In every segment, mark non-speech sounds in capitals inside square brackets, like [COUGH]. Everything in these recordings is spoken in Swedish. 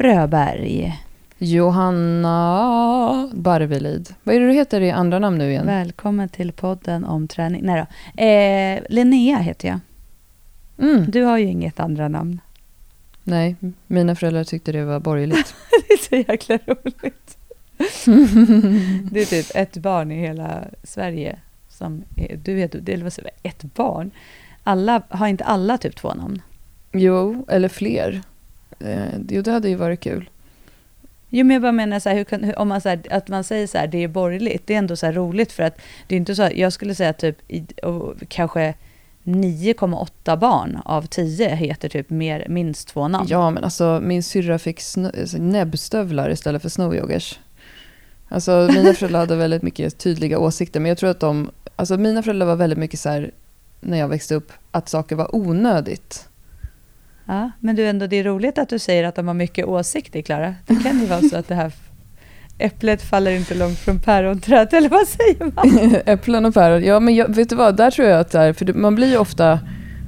Fröberg. Johanna Barvelid. Vad är det du heter i andra namn nu igen? Välkommen till podden om träning. Nej då. Eh, Linnea heter jag. Mm. Du har ju inget andra namn. Nej, mina föräldrar tyckte det var borgerligt. [LAUGHS] det är så jäkla roligt. [LAUGHS] det är typ ett barn i hela Sverige som är, du vet, det är ett barn. Alla, har inte alla typ två namn? Jo, eller fler. Eh, jo, det hade ju varit kul. Jo, men jag bara menar så här, kan, om man så här, att man säger så här, det är borgerligt, det är ändå så här roligt för att det är inte så, jag skulle säga typ, kanske 9,8 barn av 10 heter typ mer, minst två namn. Ja, men alltså min syrra fick alltså, näbbstövlar istället för snowjoggers. Alltså mina föräldrar hade [LAUGHS] väldigt mycket tydliga åsikter, men jag tror att de, alltså mina föräldrar var väldigt mycket så här, när jag växte upp, att saker var onödigt. Ja, men du ändå, det är roligt att du säger att de har mycket åsikter, Klara. Det kan ju vara så att det här äpplet faller inte långt från päronträdet, eller vad säger man? [LAUGHS] Äpplen och päron, ja men jag, vet du vad, där tror jag att där, för man blir ju ofta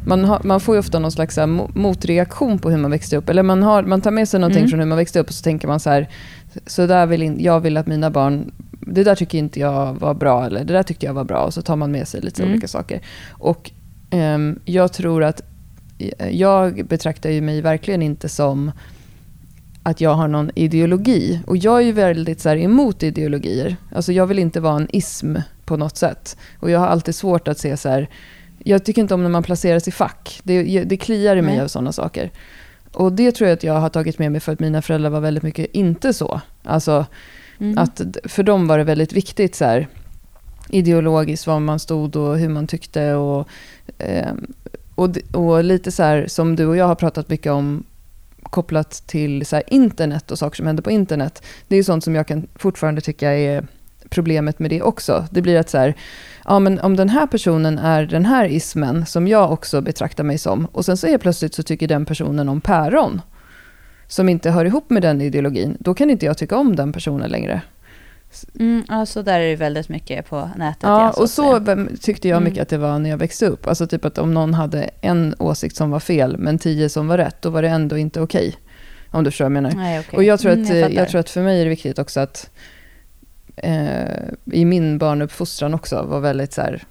man, har, man får ju ofta någon slags motreaktion på hur man växte upp. Eller man, har, man tar med sig någonting mm. från hur man växte upp och så tänker man så här, så där vill in, jag vill att mina barn, det där tycker inte jag var bra, eller det där tyckte jag var bra. Och så tar man med sig lite mm. olika saker. Och um, jag tror att jag betraktar ju mig verkligen inte som att jag har någon ideologi. Och jag är ju väldigt så här, emot ideologier. Alltså jag vill inte vara en ism på något sätt. Och jag har alltid svårt att se så här, jag tycker inte om när man placeras i fack. Det, det kliar i mig Nej. av sådana saker. Och det tror jag att jag har tagit med mig för att mina föräldrar var väldigt mycket inte så. Alltså, mm. att för dem var det väldigt viktigt så här, ideologiskt var man stod och hur man tyckte. Och, eh, och, och lite så här som du och jag har pratat mycket om kopplat till så internet och saker som händer på internet. Det är ju sånt som jag kan fortfarande tycka är problemet med det också. Det blir att så här, ja men om den här personen är den här ismen som jag också betraktar mig som och sen så är plötsligt så tycker den personen om päron som inte hör ihop med den ideologin, då kan inte jag tycka om den personen längre. Mm, så där är det väldigt mycket på nätet. Ja, och så tyckte jag mycket mm. att det var när jag växte upp. Alltså typ att om någon hade en åsikt som var fel, men tio som var rätt, då var det ändå inte okej. Okay, om du förstår vad jag menar. Nej, okay. Och jag tror, att, mm, jag, jag, tror att för mig är det viktigt också att eh, i min barnuppfostran också var väldigt så här,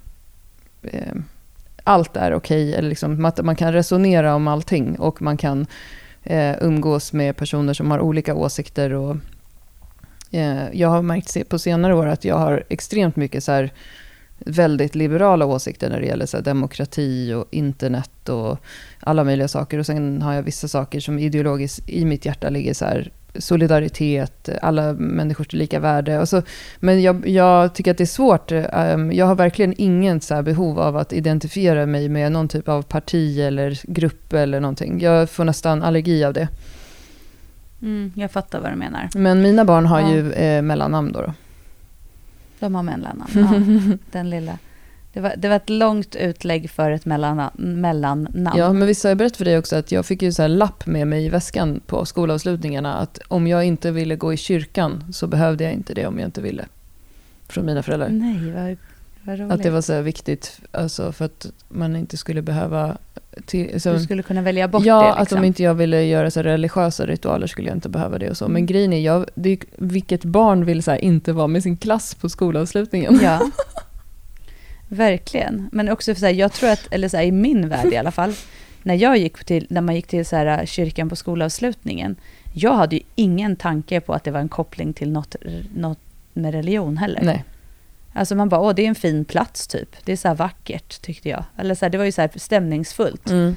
eh, allt är okej, okay, eller liksom, man kan resonera om allting och man kan eh, umgås med personer som har olika åsikter och Eh, Eh, jag har märkt på senare år att jag har extremt mycket så här väldigt liberala åsikter när det gäller så demokrati och internet och alla möjliga saker. Och sen har jag vissa saker som ideologiskt i mitt hjärta ligger så här solidaritet, alla människors lika värde. Och så, men jag, jag, tycker att det är svårt. Ehm, jag har verkligen ingen så behov av att identifiera mig med någon typ av parti eller grupp eller någonting. Jag får nästan allergi av det. Mm, jag fattar vad du menar. Men mina barn har ja. ju eh, mellannamn då, då. De har mellannamn, [LAUGHS] ja. Den lilla. Det var, det var ett långt utlägg för ett mellannamn. Ja, men visst har jag berättat för dig också att jag fick ju så här lapp med mig i väskan på skolavslutningarna. Att om jag inte ville gå i kyrkan så behövde jag inte det om jag inte ville. Från mina föräldrar. Nej, vad. Att det var så viktigt, alltså för att man inte skulle behöva till, så, du skulle kunna välja bort ja, det? Ja, liksom. att om inte jag ville göra så religiösa ritualer skulle jag inte behöva det och så. Men mm. grejen är, jag, det vilket barn vill så här, inte vara med sin klass på skolavslutningen? Ja, [LAUGHS] verkligen. Men också, så här, jag tror att, eller så här, i min värld i alla fall, när, jag gick till, när man gick till så här, kyrkan på skolavslutningen, jag hade ju ingen tanke på att det var en koppling till något, något med religion heller. Nej. Alltså man bara, åh det är en fin plats typ. Det är så vackert tyckte jag. Eller så här, det var ju så här stämningsfullt. Mm.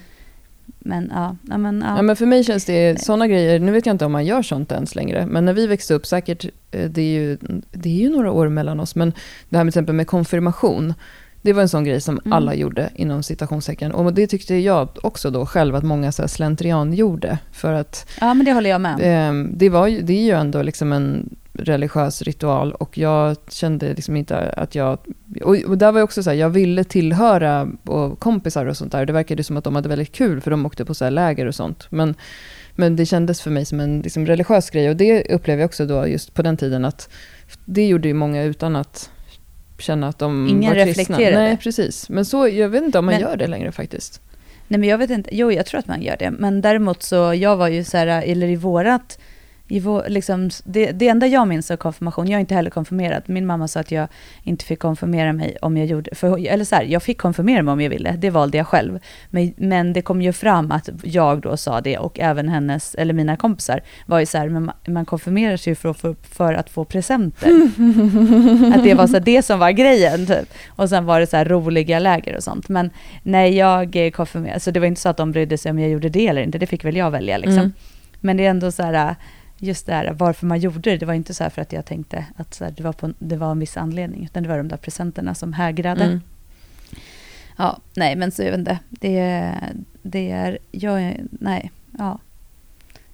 Men ja, ja, men ja. ja. men för mig känns det sådana grejer, nu vet jag inte om man gör sånt ens längre, men när vi växte upp, säkert, eh, det är ju, det är ju några år mellan oss, men det här med till exempel med konfirmation, det var en sån grej som mm. alla gjorde inom citationstecken. Och det tyckte jag också då själv att många så slentrian gjorde. För att... Ja, men det håller jag med eh, det, var, det är ju ändå liksom en religiös ritual och jag kände liksom inte att jag... Och, och där var jag också så här, jag ville tillhöra och kompisar och sånt där. Det verkade som att de hade väldigt kul för de åkte på så läger och sånt. Men, men det kändes för mig som en liksom, religiös grej och det upplevde jag också då just på den tiden att det gjorde ju många utan att känna att de Ingen var kristna. reflekterade. Nej, precis. Men så, jag vet inte om man men, gör det längre faktiskt. Nej men jag vet inte, jo jag tror att man gör det. Men däremot så, jag var ju så här, eller i vårat i vår, liksom, det, det enda jag minns av konfirmation, jag är inte heller konfirmerad. Min mamma sa att jag inte fick konfirmera mig om jag gjorde, för, eller så här, jag fick konfirmera mig om jag ville, det valde jag själv. Men, men det kom ju fram att jag då sa det och även hennes, eller mina kompisar, var ju så här, man, man konfirmerar sig för, för, för att få presenter. [LAUGHS] att det var så här, det som var grejen typ. Och sen var det så här roliga läger och sånt. Men nej, jag konfirmerade, så det var inte så att de brydde sig om jag gjorde det eller inte, det fick väl jag välja liksom. Mm. Men det är ändå så här, just det här varför man gjorde det. Det var inte så för att jag tänkte att här, det, var på, det var en viss anledning, utan det var de där presenterna som hägrade. Mm. Ja, nej, men så jag vet inte. Det, det är, jag, nej, ja.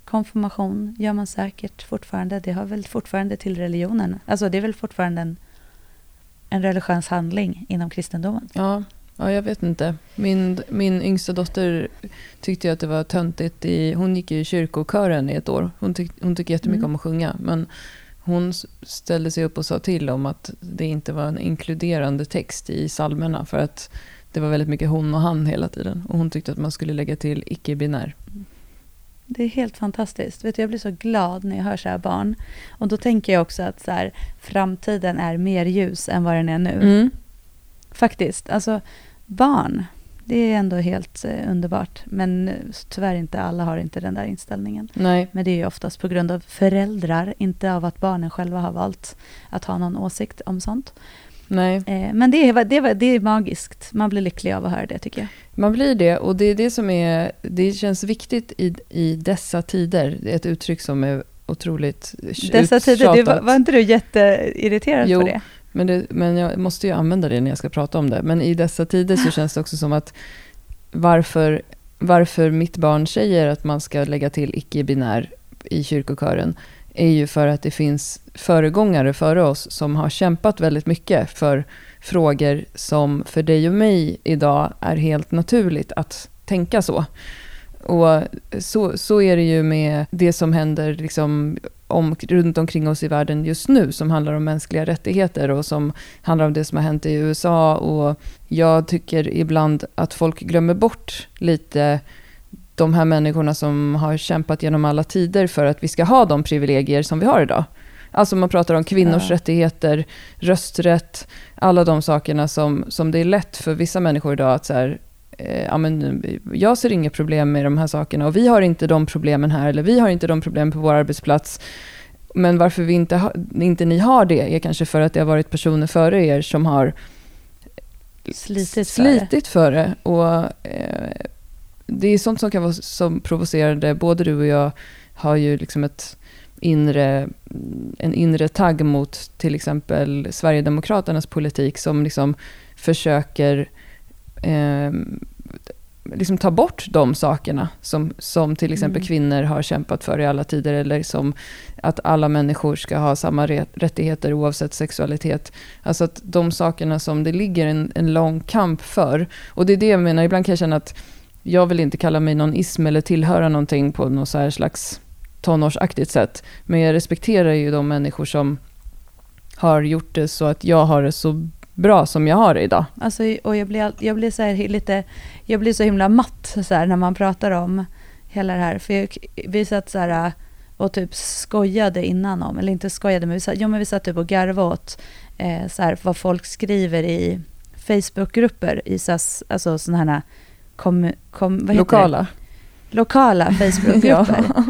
Konfirmation gör man säkert fortfarande. Det har väl fortfarande till religionen. Alltså det är väl fortfarande en, en religiös handling inom kristendomen. Ja, Ja, jag vet inte. Min, min yngsta dotter tyckte att det var töntigt. I, hon gick i kyrkokören i ett år. Hon, tyck, hon tycker jättemycket mm. om att sjunga. Men hon ställde sig upp och sa till om att det inte var en inkluderande text i salmerna För att det var väldigt mycket hon och han hela tiden. Och hon tyckte att man skulle lägga till icke-binär. Det är helt fantastiskt. Vet du, jag blir så glad när jag hör så här barn. Och då tänker jag också att så här, framtiden är mer ljus än vad den är nu. Mm. Faktiskt. Alltså, barn. Det är ändå helt eh, underbart. Men eh, tyvärr inte alla har inte den där inställningen. Nej. Men det är ju oftast på grund av föräldrar, inte av att barnen själva har valt att ha någon åsikt om sånt. Nej. Eh, men det är, det, är, det är magiskt. Man blir lycklig av att höra det tycker jag. Man blir det och det är det som är, det känns viktigt i, i dessa tider. Det är ett uttryck som är otroligt Dessa tider, det var, var inte du jätteirriterad jo, på det? Men, det, men jag måste ju använda det när jag ska prata om det. Men i dessa tider så känns det också som att varför, varför mitt barn säger att man ska lägga till icke-binär i kyrkokören är ju för att det finns föregångare före oss som har kämpat väldigt mycket för frågor som för dig och mig idag är helt naturligt att tänka så. Och så, så är det ju med det som händer liksom om, runt omkring oss i världen just nu, som handlar om mänskliga rättigheter och som handlar om det som har hänt i USA. Och jag tycker ibland att folk glömmer bort lite de här människorna som har kämpat genom alla tider för att vi ska ha de privilegier som vi har idag. Alltså man pratar om kvinnors ja. rättigheter, rösträtt, alla de sakerna som, som det är lätt för vissa människor idag att så här, ja, men, jag ser inga problem med de här sakerna och vi har inte de problemen här eller vi har inte de problemen på vår arbetsplats. Men varför vi inte, ha, inte ni har det är kanske för att det har varit personer före er som har slitit, slitit för det. Och, eh, det är sånt som kan vara som provocerande. Både du och jag har ju liksom ett inre, en inre tagg mot till exempel Sverigedemokraternas politik som liksom försöker eh, liksom ta bort de sakerna som, som till exempel mm. kvinnor har kämpat för i alla tider, eller som att alla människor ska ha samma rättigheter oavsett sexualitet. Alltså att de sakerna som det ligger en, en lång kamp för. Och det är det jag menar, ibland kan jag känna att jag vill inte kalla mig någon ism eller tillhöra någonting på något så här slags tonårsaktigt sätt. Men jag respekterar ju de människor som har gjort det så att jag har det så bra som jag har det idag. Alltså, och jag blir, jag blir, så lite, jag blir så himla matt så här, när man pratar om hela det här. För jag, vi satt så här och typ skojade innan om, eller inte skojade, men vi satt, jo, men vi satt typ och garvade åt eh, så här, vad folk skriver i Facebookgrupper, i SAS, alltså sådana här kom, kom, Lokala. Lokala Facebookgrupper. [LAUGHS]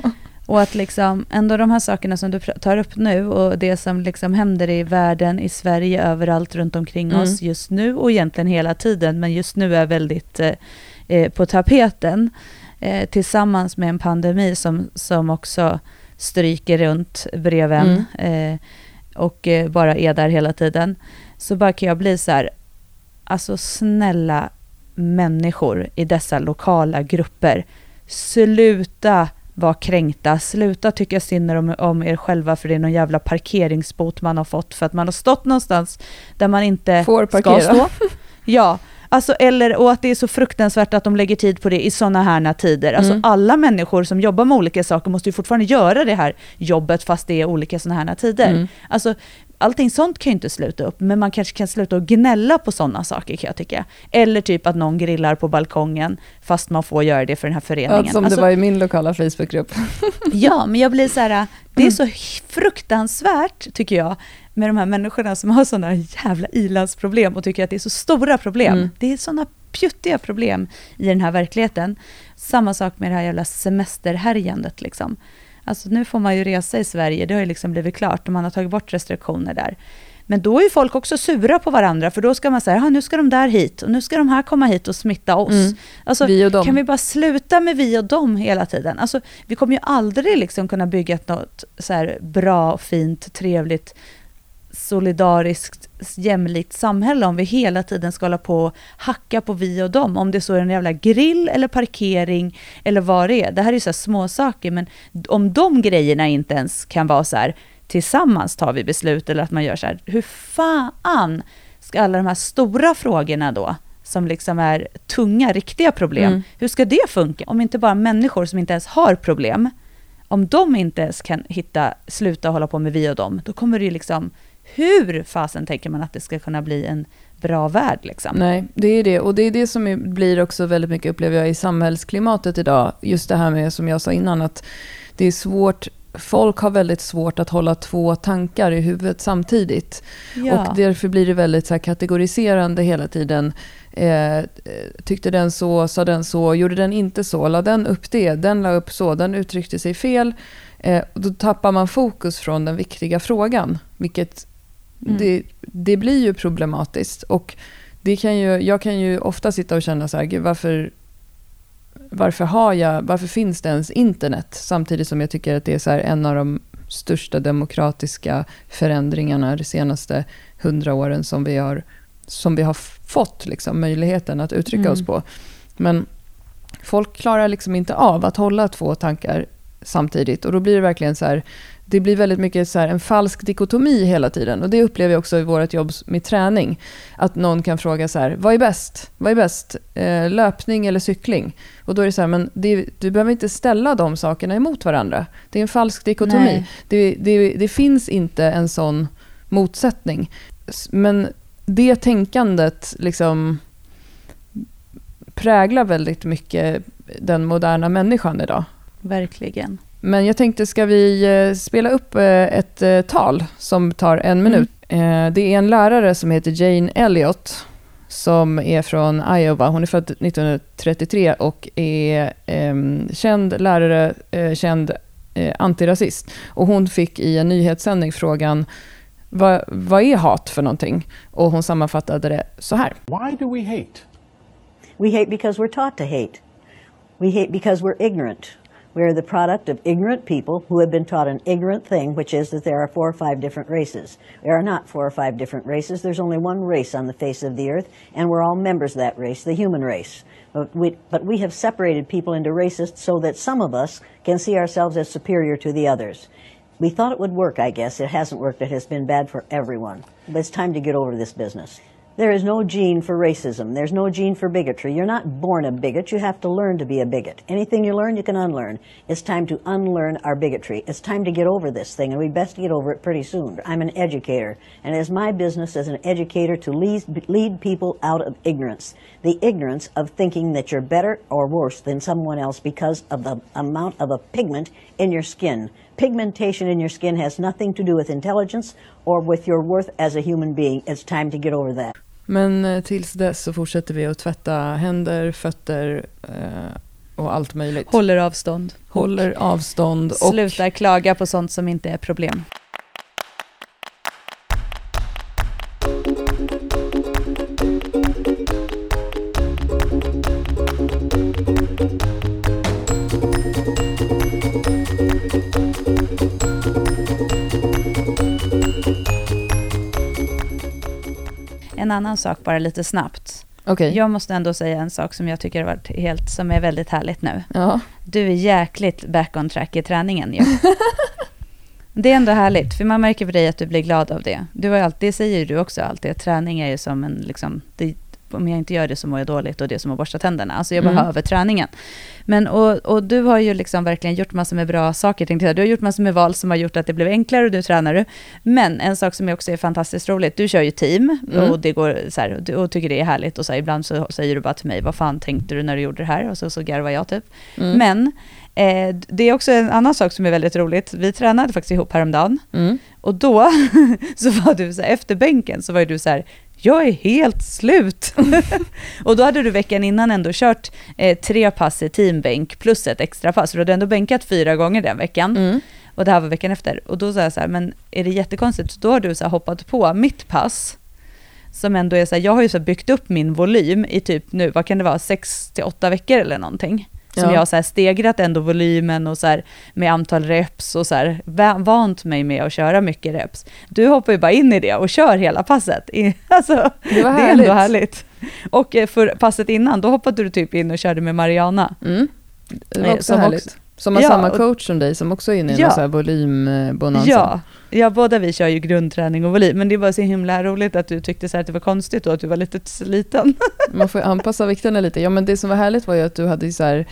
Och att liksom ändå de här sakerna som du tar upp nu och det som liksom händer i världen, i Sverige, överallt runt omkring mm. oss just nu och egentligen hela tiden, men just nu är väldigt eh, eh, på tapeten, eh, tillsammans med en pandemi som, som också stryker runt breven mm. Eh, och eh, bara är där hela tiden, så bara kan jag bli så här, alltså snälla människor i dessa lokala grupper, sluta vara kränkta. Sluta tycka synd om, om er själva för det är någon jävla parkeringsbot man har fått för att man har stått någonstans där man inte Får ska stå. [LAUGHS] Ja, Alltså, eller, och att det är så fruktansvärt att de lägger tid på det i sådana här tider. Alltså, mm. Alla människor som jobbar med olika saker måste ju fortfarande göra det här jobbet fast det är olika sådana här tider. Mm. Alltså, allting sånt kan ju inte sluta upp, men man kanske kan sluta att gnälla på sådana saker kan jag tycka. Eller typ att någon grillar på balkongen, fast man får göra det för den här föreningen. Ja, som alltså, det var i min lokala Facebookgrupp. [LAUGHS] ja, men jag blir så här, det är så fruktansvärt, tycker jag, med de här människorna som har sådana jävla ilandsproblem och tycker att det är så stora problem. Mm. Det är sådana pjuttiga problem i den här verkligheten. Samma sak med det här jävla semesterhärjandet liksom. Alltså nu får man ju resa i Sverige, det har ju liksom blivit klart och man har tagit bort restriktioner där. Men då är ju folk också sura på varandra, för då ska man säga, nu ska de där hit och nu ska de här komma hit och smitta oss. Mm. Alltså, vi kan vi bara sluta med vi och dem hela tiden? Alltså, vi kommer ju aldrig liksom kunna bygga ett något så bra, fint, trevligt, solidariskt, jämlikt samhälle om vi hela tiden ska hålla på och hacka på vi och dem. Om det så är en jävla grill eller parkering eller vad det är. Det här är ju så små saker men om de grejerna inte ens kan vara så här, tillsammans tar vi beslut eller att man gör så här, hur fan ska alla de här stora frågorna då, som liksom är tunga, riktiga problem, mm. hur ska det funka? Om inte bara människor som inte ens har problem, om de inte ens kan hitta, sluta hålla på med vi och dem, då kommer det ju liksom, hur fasen tänker man att det ska kunna bli en bra värld. Liksom. Nej, det är det. Och det är det som blir också väldigt mycket, upplever jag, i samhällsklimatet idag. Just det här med, som jag sa innan, att det är svårt folk har väldigt svårt att hålla två tankar i huvudet samtidigt. Ja. Och därför blir det väldigt så kategoriserande hela tiden. Eh, tyckte den så, sa den så, gjorde den inte så, la den upp det, den la upp så, den uttryckte sig fel. Eh, då tappar man fokus från den viktiga frågan, vilket mm. det, det blir ju problematiskt. Och det kan ju, jag kan ju ofta sitta och känna så här, gud varför varför, har jag, varför finns det ens internet? Samtidigt som jag tycker att det är så en av de största demokratiska förändringarna de senaste hundra åren som vi har, som vi har fått liksom, möjligheten att uttrycka mm. oss på. Men folk klarar liksom inte av att hålla två tankar samtidigt. Och då blir det verkligen så här, det blir väldigt mycket så en falsk dikotomi hela tiden. Och det upplever jag också i vårt jobb med träning. Att någon kan fråga så här, vad är bäst? Vad är bäst? Eh, löpning eller cykling? Och då är det så här, men det, du behöver inte ställa de sakerna emot varandra. Det är en falsk dikotomi. Det, det, det finns inte en sån motsättning. Men det tänkandet liksom präglar väldigt mycket den moderna människan idag. Verkligen. Men jag tänkte, ska vi eh, spela upp eh, ett eh, tal som tar en mm. minut? Mm. Det är en lärare som heter Jane Elliott som är från Iowa. Hon är född 1933 och är eh, känd lärare, eh, känd eh, antirasist. Och hon fick i en nyhetssändning frågan vad, vad är hat för någonting? Och hon sammanfattade det så här. Why do we hate? We hate because we're taught to hate. We hate because we're ignorant. We are the product of ignorant people who have been taught an ignorant thing, which is that there are four or five different races. There are not four or five different races. There's only one race on the face of the earth, and we're all members of that race, the human race. But we, but we have separated people into races so that some of us can see ourselves as superior to the others. We thought it would work, I guess. It hasn't worked. It has been bad for everyone. But it's time to get over this business. There is no gene for racism. There's no gene for bigotry. You're not born a bigot. You have to learn to be a bigot. Anything you learn, you can unlearn. It's time to unlearn our bigotry. It's time to get over this thing, and we best get over it pretty soon. I'm an educator, and it is my business as an educator to lead, lead people out of ignorance. The ignorance of thinking that you're better or worse than someone else because of the amount of a pigment in your skin. Pigmentation in your skin has nothing to do with intelligence or with your worth as a human being. It's time to get over that. Men eh, tills dess så fortsätter vi att tvätta händer, fötter eh, och allt möjligt. Håller avstånd. Håller avstånd. Och... Slutar klaga på sånt som inte är problem. En annan sak bara lite snabbt. Okay. Jag måste ändå säga en sak som jag tycker har varit helt, som är väldigt härligt nu. Ja. Du är jäkligt back on track i träningen ju. [LAUGHS] det är ändå härligt, för man märker på dig att du blir glad av det. Du har alltid, det säger du också alltid, att träning är ju som en, liksom, det, om jag inte gör det så mår jag dåligt och det är som att borsta tänderna. Alltså jag Mm. behöver träningen. Men och, och du har ju liksom verkligen gjort massor med bra saker. tänkte jag. Du har gjort massor med val som har gjort att det blev enklare och du tränar du. Men en sak som också är fantastiskt roligt, du kör ju team Mm. och det går så här, och, tycker det är härligt och så här, ibland så säger du bara till mig, vad fan tänkte du när du gjorde det här? Och så, så garvar jag typ. Mm. Men eh, det är också en annan sak som är väldigt roligt. Vi tränade faktiskt ihop häromdagen. Mm. Och då [LAUGHS] så var du så här, efter bänken så var du så här, jag är helt slut. [LAUGHS] och då hade du veckan innan ändå kört eh, tre pass i teambänk plus ett extra pass. Du hade ändå bänkat fyra gånger den veckan. Mm. Och det här var veckan efter. Och då sa jag så här, men är det jättekonstigt? Så då har du så hoppat på mitt pass. Som ändå är så här, jag har ju så byggt upp min volym i typ nu, vad kan det vara, sex till åtta veckor eller någonting. Som Ja. jag har så här stegrat ändå volymen och så här med antal reps och så här va- vant mig med att köra mycket reps. Du hoppar ju bara in i det och kör hela passet. [LAUGHS] Alltså, Det var det är ändå härligt. härligt. Och eh, för passet innan, då hoppade du typ in och körde med Mariana. Mm. Det var Eh, också som härligt. också- som har Ja, samma coach som dig, som också är inne i Ja. någon så här volymbonanza. Ja, ja, båda vi kör ju grundträning och volym, men det var så himla roligt att du tyckte så här att det var konstigt och att du var lite sliten. [LAUGHS] Man får ju anpassa vikterna lite. Ja, men det som var härligt var ju att du hade så här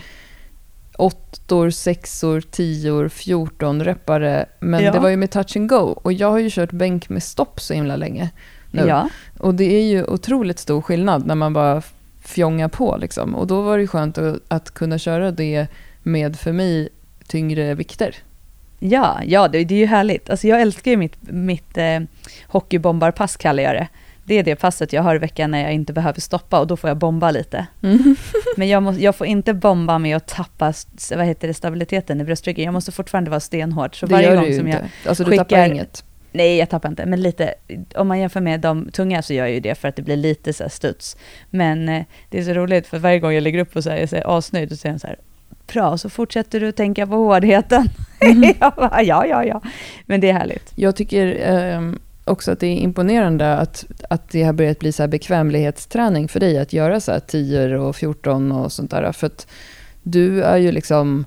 åttor, sexor, tior, 14 reppare. Men Ja. det var ju med touch and go. Och jag har ju kört bänk med stopp så himla länge. nu. Ja, Och det är ju otroligt stor skillnad när man bara fjongar på. Liksom. Och då var det skönt att, att kunna köra det med, för mig, tyngre vikter. ja, ja det, det är ju härligt. Alltså jag älskar ju mitt, mitt eh, hockeybombarpass kallar jag det. Det är det passet jag har i veckan när jag inte behöver stoppa och då får jag bomba lite. [LAUGHS] Men jag, må, jag får inte bomba med att tappa vad heter det, stabiliteten i bröstryggen. Jag måste fortfarande vara stenhård. Så det varje gör gång du ju som inte. jag alltså du skickar- tappar inget. Nej, jag tappar inte, men lite, om man jämför med de tunga så gör jag ju det för att det blir lite så här studs. Men eh, det är så roligt för varje gång jag lägger upp och så här, jag är asnöjd och säger så här, bra, så fortsätter du tänka på hårdheten. [LAUGHS] bara, ja, ja, ja. Men det är härligt. Jag tycker ehm, också att det är imponerande att, att det har börjat bli så här bekvämlighetsträning för dig att göra så här 10 och 14 och sånt där. För att du är ju liksom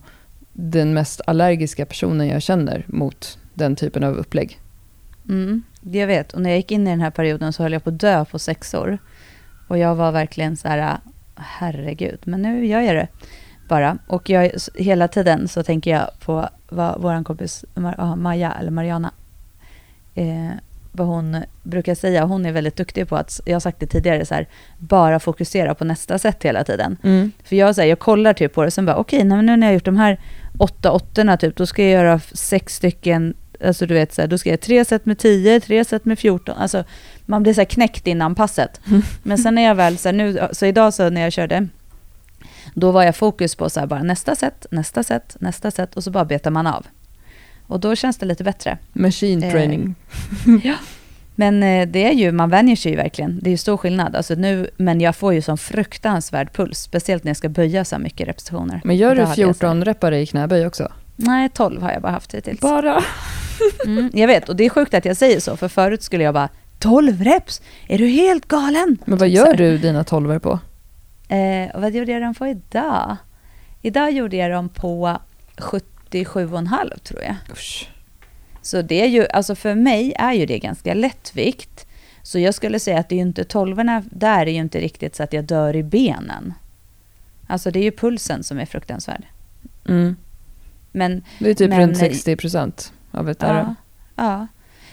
den mest allergiska personen jag känner mot den typen av upplägg. Mm, jag vet. Och när jag gick in i den här perioden så höll jag på att dö på sex år. Och jag var verkligen så här, herregud, men nu gör jag det bara. Och jag, hela tiden så tänker jag på vad vår kompis Mar- Maja, eller Mariana, eh, vad hon brukar säga. Hon är väldigt duktig på att, jag har sagt det tidigare, så här, bara fokusera på nästa sätt hela tiden. För jag, så här, jag kollar typ på det, sen bara okej, men nu när jag har gjort de här åtta åttorna typ, då ska jag göra sex stycken, alltså du vet så här, då ska jag tre set med 10, tre set med 14, alltså man blir så här knäckt innan passet. Men sen när jag väl, så, här, nu, så idag så när jag körde, då var jag fokus på så här, bara nästa set, nästa set, nästa set och så bara betar man av. Och då känns det lite bättre. Machine Eh, training. [LAUGHS] Men eh, det är ju, man vänjer sig ju verkligen. Det är ju stor skillnad. Alltså nu, men jag får ju sån fruktansvärd puls, speciellt när jag ska böja så här mycket repetitioner. Men gör du hade jag så här- 14 repare i knäböj också? Nej, 12 har jag bara haft hittills. Bara? [LAUGHS] Mm, jag vet, och det är sjukt att jag säger så, för förut skulle jag bara 12 reps? Är du helt galen? Men vad gör du dina 12 på? Eh, och vad gjorde jag dem på idag? Idag gjorde jag dem på 77,5 tror jag. Usch. Så det är ju, alltså för mig är ju det ganska lätt vikt. Så jag skulle säga att det är ju inte 12 där är ju inte riktigt så att jag dör i benen. Alltså det är ju pulsen som är fruktansvärd. Mm. Men Det är typ Men- runt 60 procent av ett Ja, ja.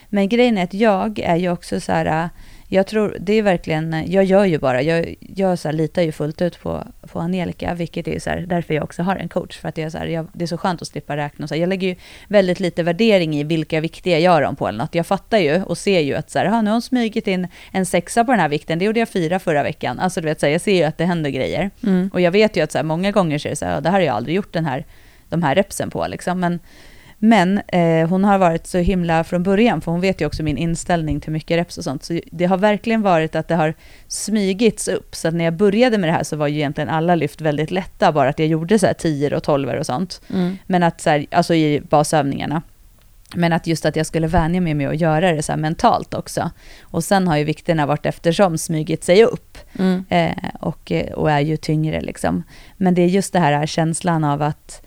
Men grejen är att jag är ju också så här, jag tror, det är verkligen, jag gör ju bara, jag, jag så här, litar ju fullt ut på, på Angelica, vilket är så här, därför jag också har en coach, för att jag, så här, jag, det är så skönt att slippa räkna och så här, Jag lägger ju väldigt lite värdering i vilka vikter jag gör dem på eller något. Jag fattar ju och ser ju att så här, "Aha, nu har hon smugit in en sexa på den här vikten, det gjorde jag fyra förra veckan. Alltså du vet, så jag ser ju att det händer grejer. Mm. Och jag vet ju att så många gånger så är det så här, "Ja, det här har jag aldrig gjort den här, de här repsen på. Liksom. Men, men eh, hon har varit så himla från början, för hon vet ju också min inställning till mycket reps och sånt. Så det har verkligen varit att det har smygits upp. Så att när jag började med det här så var ju egentligen alla lyft väldigt lätta, bara att jag gjorde så här 10 och 12 och sånt. Mm. Men att så här, alltså i basövningarna. Men att just att jag skulle vänja mig med att göra det så här mentalt också. Och sen har ju vikterna varit eftersom smygit sig upp. Mm. Eh, och, och är ju tyngre liksom. Men det är just det här känslan av att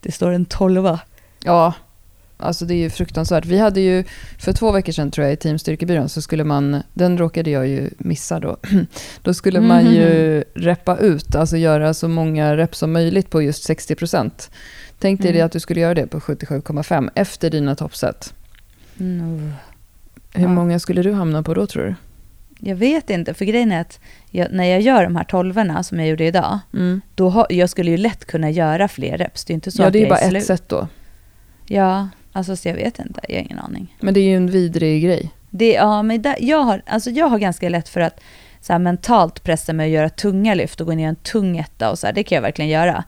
det står en tolva. Ja, alltså det är ju fruktansvärt. Vi hade ju för två veckor sedan tror jag i Team Styrkebyrån så skulle man, den råkade jag ju missa då. [CLEARS THROAT] Då skulle man ju reppa ut, alltså göra så många rep som möjligt på just 60%. Tänk dig Mm. att du skulle göra det på 77,5 efter dina toppset. Mm. Hur Ja. många skulle du hamna på då tror du? Jag vet inte, för grejen är att jag, när jag gör de här tolvorna som jag gjorde idag, Mm. då har, jag skulle ju lätt kunna göra fler reps. Det är inte så Ja, att det är bara ett slut. sätt då. Ja, alltså så jag vet inte, jag har ingen aning. Men det är ju en vidrig grej. Det, ja, men där, jag, har, alltså jag har ganska lätt för att så här, mentalt pressa mig att göra tunga lyft och gå ner en tung etta och så här, det kan jag verkligen göra.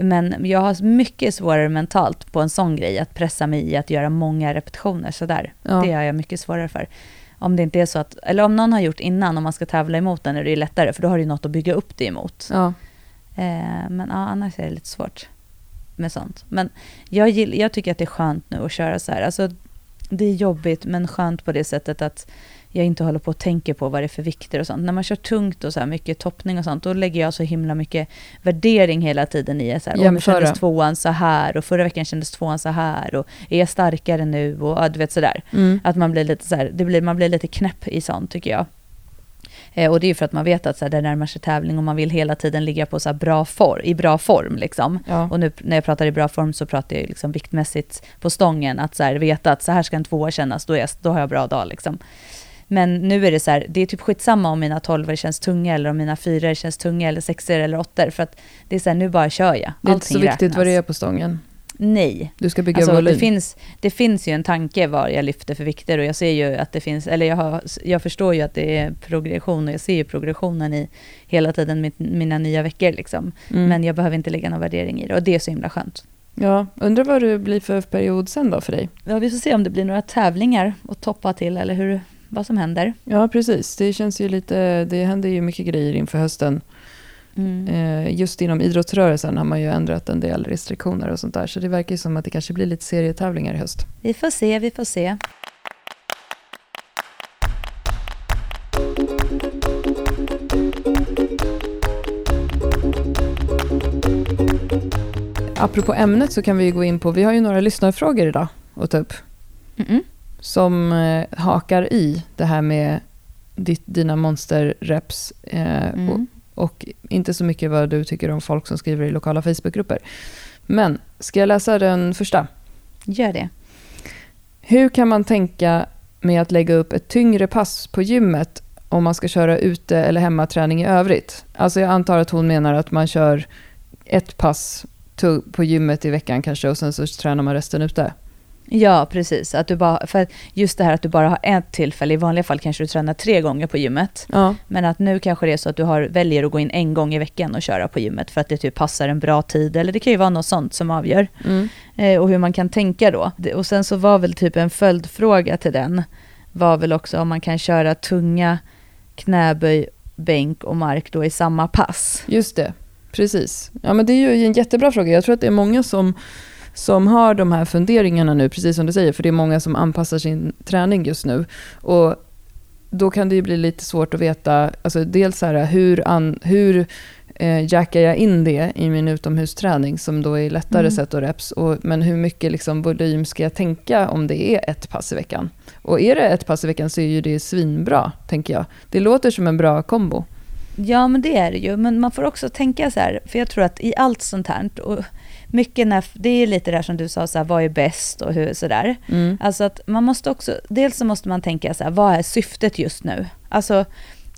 Men jag har mycket svårare mentalt på en sån grej, att pressa mig i att göra många repetitioner sådär. Ja. Det har jag mycket svårare för. Om det inte är så att, eller om någon har gjort innan, om man ska tävla emot den är det lättare, för då har du något att bygga upp det emot. Ja. Eh, men ja, annars är det lite svårt med sånt. Men jag, gill, jag tycker att det är skönt nu att köra så här. Alltså, det är jobbigt, men skönt på det sättet att jag inte håller på och tänker på vad det är för vikter och sånt. När man kör tungt och så här mycket toppning och sånt, då lägger jag så himla mycket värdering hela tiden i så här, "Åh, nu Jämföra. kändes tvåan så här och förra veckan kändes tvåan så här och är jag starkare nu och ja, du vet sådär. Mm. Att man blir lite så här, det blir, man blir lite knäpp i sånt tycker jag. Eh, och det är ju för att man vet att så här, det närmar sig tävling och man vill hela tiden ligga på så bra form, i bra form. Liksom. Ja. Och nu när jag pratar i bra form så pratar jag liksom viktmässigt på stången. Att så här, veta att så här ska en tvåa kännas, då, är då har jag bra dag. Liksom. Men nu är det så här, det är typ skitsamma om mina tolvor känns tunga eller om mina fyror känns tunga eller sexor eller åttor. För att det är så här, nu bara kör jag. Det är inte så Allting viktigt räknas. vad det är på stången. Nej, Du ska bygga Alltså, volym. det, finns, det finns ju en tanke vad jag lyfter för vikter och jag ser ju att det finns, eller jag, har, jag förstår ju att det är progression och jag ser ju progressionen i hela tiden mit, mina nya veckor liksom. Mm. Men jag behöver inte lägga någon värdering i det och det är så himla skönt. Ja, undrar vad det blir för period sen då för dig? Ja, vi får se om det blir några tävlingar att toppa till eller hur, vad som händer. Ja, precis. Det känns ju lite, det händer ju mycket grejer inför hösten. Mm. Eh, just inom idrottsrörelsen har man ju ändrat en del restriktioner och sånt där. Så det verkar ju som att det kanske blir lite serietävlingar i höst. Vi får se, vi får se. Apropå ämnet så kan vi gå in på, vi har ju några lyssnarfrågor idag att ta upp. Mm-mm. Som eh, hakar i det här med ditt, dina monsterreps. Eh, Mm. Och inte så mycket vad du tycker om folk som skriver i lokala Facebookgrupper. Men ska jag läsa den första? Gör det. Hur kan man tänka med att lägga upp ett tyngre pass på gymmet om man ska köra ute eller hemmaträning i övrigt? Alltså jag antar att hon menar att man kör ett pass på gymmet i veckan kanske och sen så tränar man resten ute. Ja, precis. Att du bara, för just det här att du bara har ett tillfälle, i vanliga fall kanske du tränar tre gånger på gymmet. Ja, Men att nu kanske det är så att du har, väljer att gå in en gång i veckan och köra på gymmet för att det typ passar en bra tid. Eller det kan ju vara något sånt som avgör. mm. Eh, och hur man kan tänka då. Och sen så var väl typ en följdfråga till den. Var väl också om man kan köra tunga knäböj, bänk och mark då i samma pass. just det. Precis. Ja, men det är ju en jättebra fråga. Jag tror att det är många som, som har de här funderingarna nu, precis som du säger, för det är många som anpassar sin träning just nu. Och då kan det ju bli lite svårt att veta, alltså dels så här, hur, an, hur eh, jackar jag in det i min utomhusträning som då är lättare Mm. set och reps, och, men hur mycket liksom volym ska jag tänka om det är ett pass i veckan? Och är det ett pass i veckan så är ju det svinbra, tänker jag. Det låter som en bra kombo. Ja, men det är det ju. Men man får också tänka så här, för jag tror att i allt sånt här, och mycket när, det är lite det här som du sa, så här, vad är bäst och hur sådär. Mm. Alltså att man måste också, dels så måste man tänka så här, vad är syftet just nu? Alltså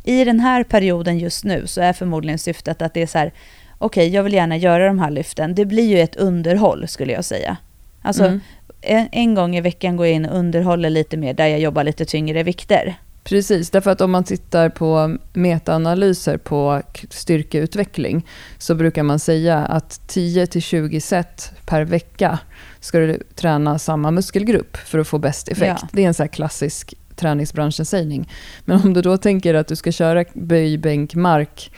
i den här perioden just nu så är förmodligen syftet att det är så här, okej jag vill gärna göra de här lyften. Det blir ju ett underhåll skulle jag säga. Alltså Mm. en, en gång i veckan går jag in och underhåller lite mer där jag jobbar lite tyngre vikter. Precis, därför att om man tittar på metaanalyser på styrkeutveckling så brukar man säga att 10-20 set per vecka ska du träna samma muskelgrupp för att få bäst effekt. Ja. Det är en här klassisk träningsbranschen-sägning. Men om du då tänker att du ska köra böj, bänk, mark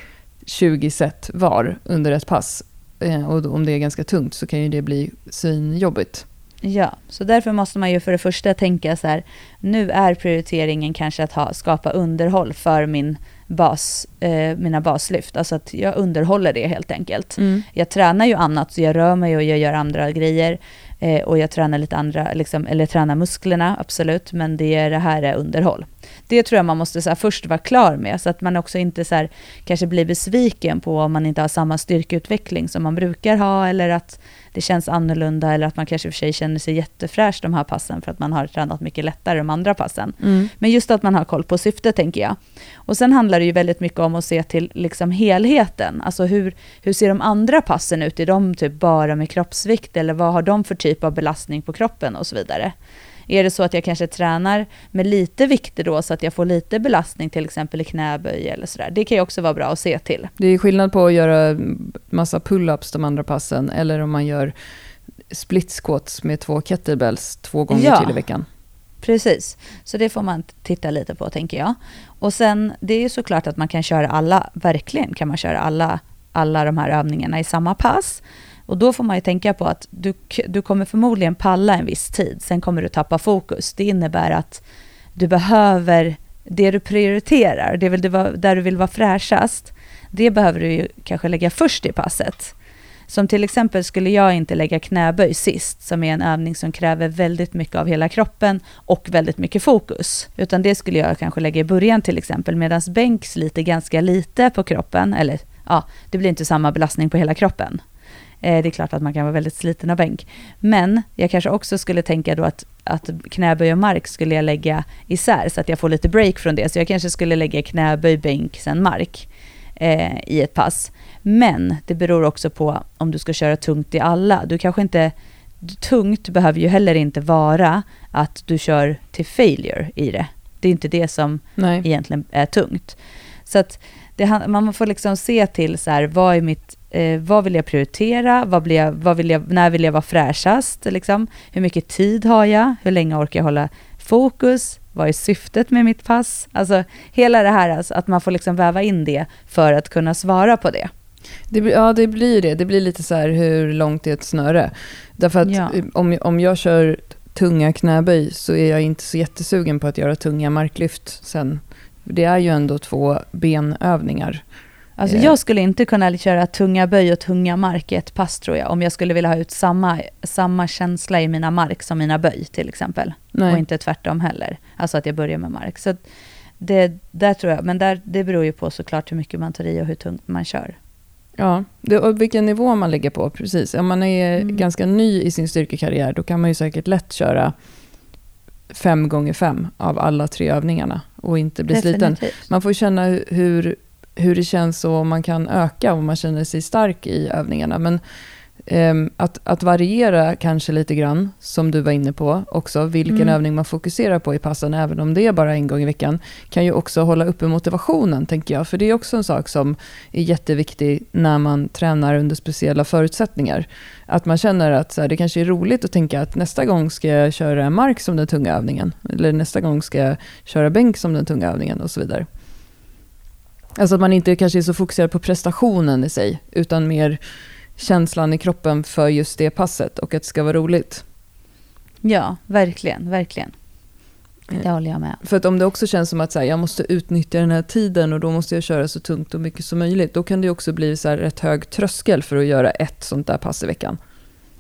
20 set var under ett pass eh, och om det är ganska tungt så kan ju det bli svinjobbigt. Ja, så därför måste man ju för det första tänka så här, nu är prioriteringen kanske att ha, skapa underhåll för min bas, eh, mina baslyft. Alltså att jag underhåller det helt enkelt. Jag tränar ju annat, så jag rör mig och jag gör andra grejer. Eh, och jag tränar lite andra, liksom, eller tränar musklerna, absolut, men det, är, det här är underhåll. Det tror jag man måste så här, först vara klar med, så att man också inte så här, kanske blir besviken på om man inte har samma styrkeutveckling som man brukar ha, eller att det känns annorlunda eller att man kanske för sig känner sig jättefräsch de här passen för att man har tränat mycket lättare de andra passen. Mm. Men just att man har koll på syftet tänker jag. Och sen handlar det ju väldigt mycket om att se till liksom helheten. Alltså hur, hur ser de andra passen ut? Är de typ bara med kroppsvikt eller vad har de för typ av belastning på kroppen och så vidare. Är det så att jag kanske tränar med lite vikter då så att jag får lite belastning till exempel i knäböj eller sådär. Det kan ju också vara bra att se till. Det är skillnad på att göra massa pull-ups de andra passen eller om man gör split squats med två kettlebells två gånger ja. till i veckan. Precis, så det får man titta lite på tänker jag. Och sen, det är ju såklart att man kan köra alla, verkligen kan man köra alla, alla de här övningarna i samma pass. Och då får man ju tänka på att du, du kommer förmodligen palla en viss tid, sen kommer du tappa fokus. Det innebär att du behöver, det du prioriterar, det vill du, där du vill vara fräschast, det behöver du ju kanske lägga först i passet. Som till exempel skulle jag inte lägga knäböj sist, som är en övning som kräver väldigt mycket av hela kroppen och väldigt mycket fokus. Utan det skulle jag kanske lägga i början till exempel, medan bänk sliter ganska lite på kroppen, eller ja, det blir inte samma belastning på hela kroppen. Eh, det är klart att man kan vara väldigt sliten av bänk. Men jag kanske också skulle tänka då att, att knäböj och mark skulle jag lägga isär så att jag får lite break från det. Så jag kanske skulle lägga knäböj, bänk, sen mark eh, i ett pass. Men det beror också på om du ska köra tungt i alla. Du kanske inte... Tungt behöver ju heller inte vara att du kör till failure i det. Det är inte det som Nej. egentligen är tungt. Så att det, man får liksom se till så här, vad är mitt eh, vad vill jag prioritera? Vad blir jag, vad vill jag, när vill jag vara fräschast? Liksom? Hur mycket tid har jag? Hur länge orkar jag hålla fokus? Vad är syftet med mitt pass? Alltså hela det här, alltså, att man får liksom väva in det för att kunna svara på det. det ja, det blir det. Det blir lite så här hur långt är ett snöre? Därför att ja. om, om jag kör tunga knäböj så är jag inte så jättesugen på att göra tunga marklyft sen. Det är ju ändå två benövningar. Alltså jag skulle inte kunna köra tunga böj och tunga mark i ett pass tror jag, om jag skulle vilja ha ut samma, samma känsla i mina mark som mina böj till exempel. Nej. Och inte tvärtom heller. Alltså att jag börjar med mark. Så det, där tror jag, men där, det beror ju på såklart hur mycket man tar i och hur tungt man kör. Ja, det, och vilken nivå man ligger på, precis. Om man är mm. ganska ny i sin styrkekarriär, då kan man ju säkert lätt köra fem gånger fem av alla tre övningarna och inte bli Definitivt. sliten. Man får känna hur hur det känns och om man kan öka om man känner sig stark i övningarna. Men eh, att, att variera kanske lite grann, som du var inne på också, vilken mm. övning man fokuserar på i passen, även om det är bara en gång i veckan, kan ju också hålla uppe motivationen, tänker jag. För det är också en sak som är jätteviktig när man tränar under speciella förutsättningar. Att man känner att så här, det kanske är roligt att tänka att nästa gång ska jag köra mark som den tunga övningen. Eller nästa gång ska jag köra bänk som den tunga övningen och så vidare. Alltså att man inte kanske är så fokuserad på prestationen i sig, utan mer känslan i kroppen för just det passet och att det ska vara roligt. Ja, verkligen, verkligen. Det håller jag med. För att om det också känns som att så här, jag måste utnyttja den här tiden och då måste jag köra så tungt och mycket som möjligt, då kan det också bli så här rätt hög tröskel för att göra ett sånt där pass i veckan.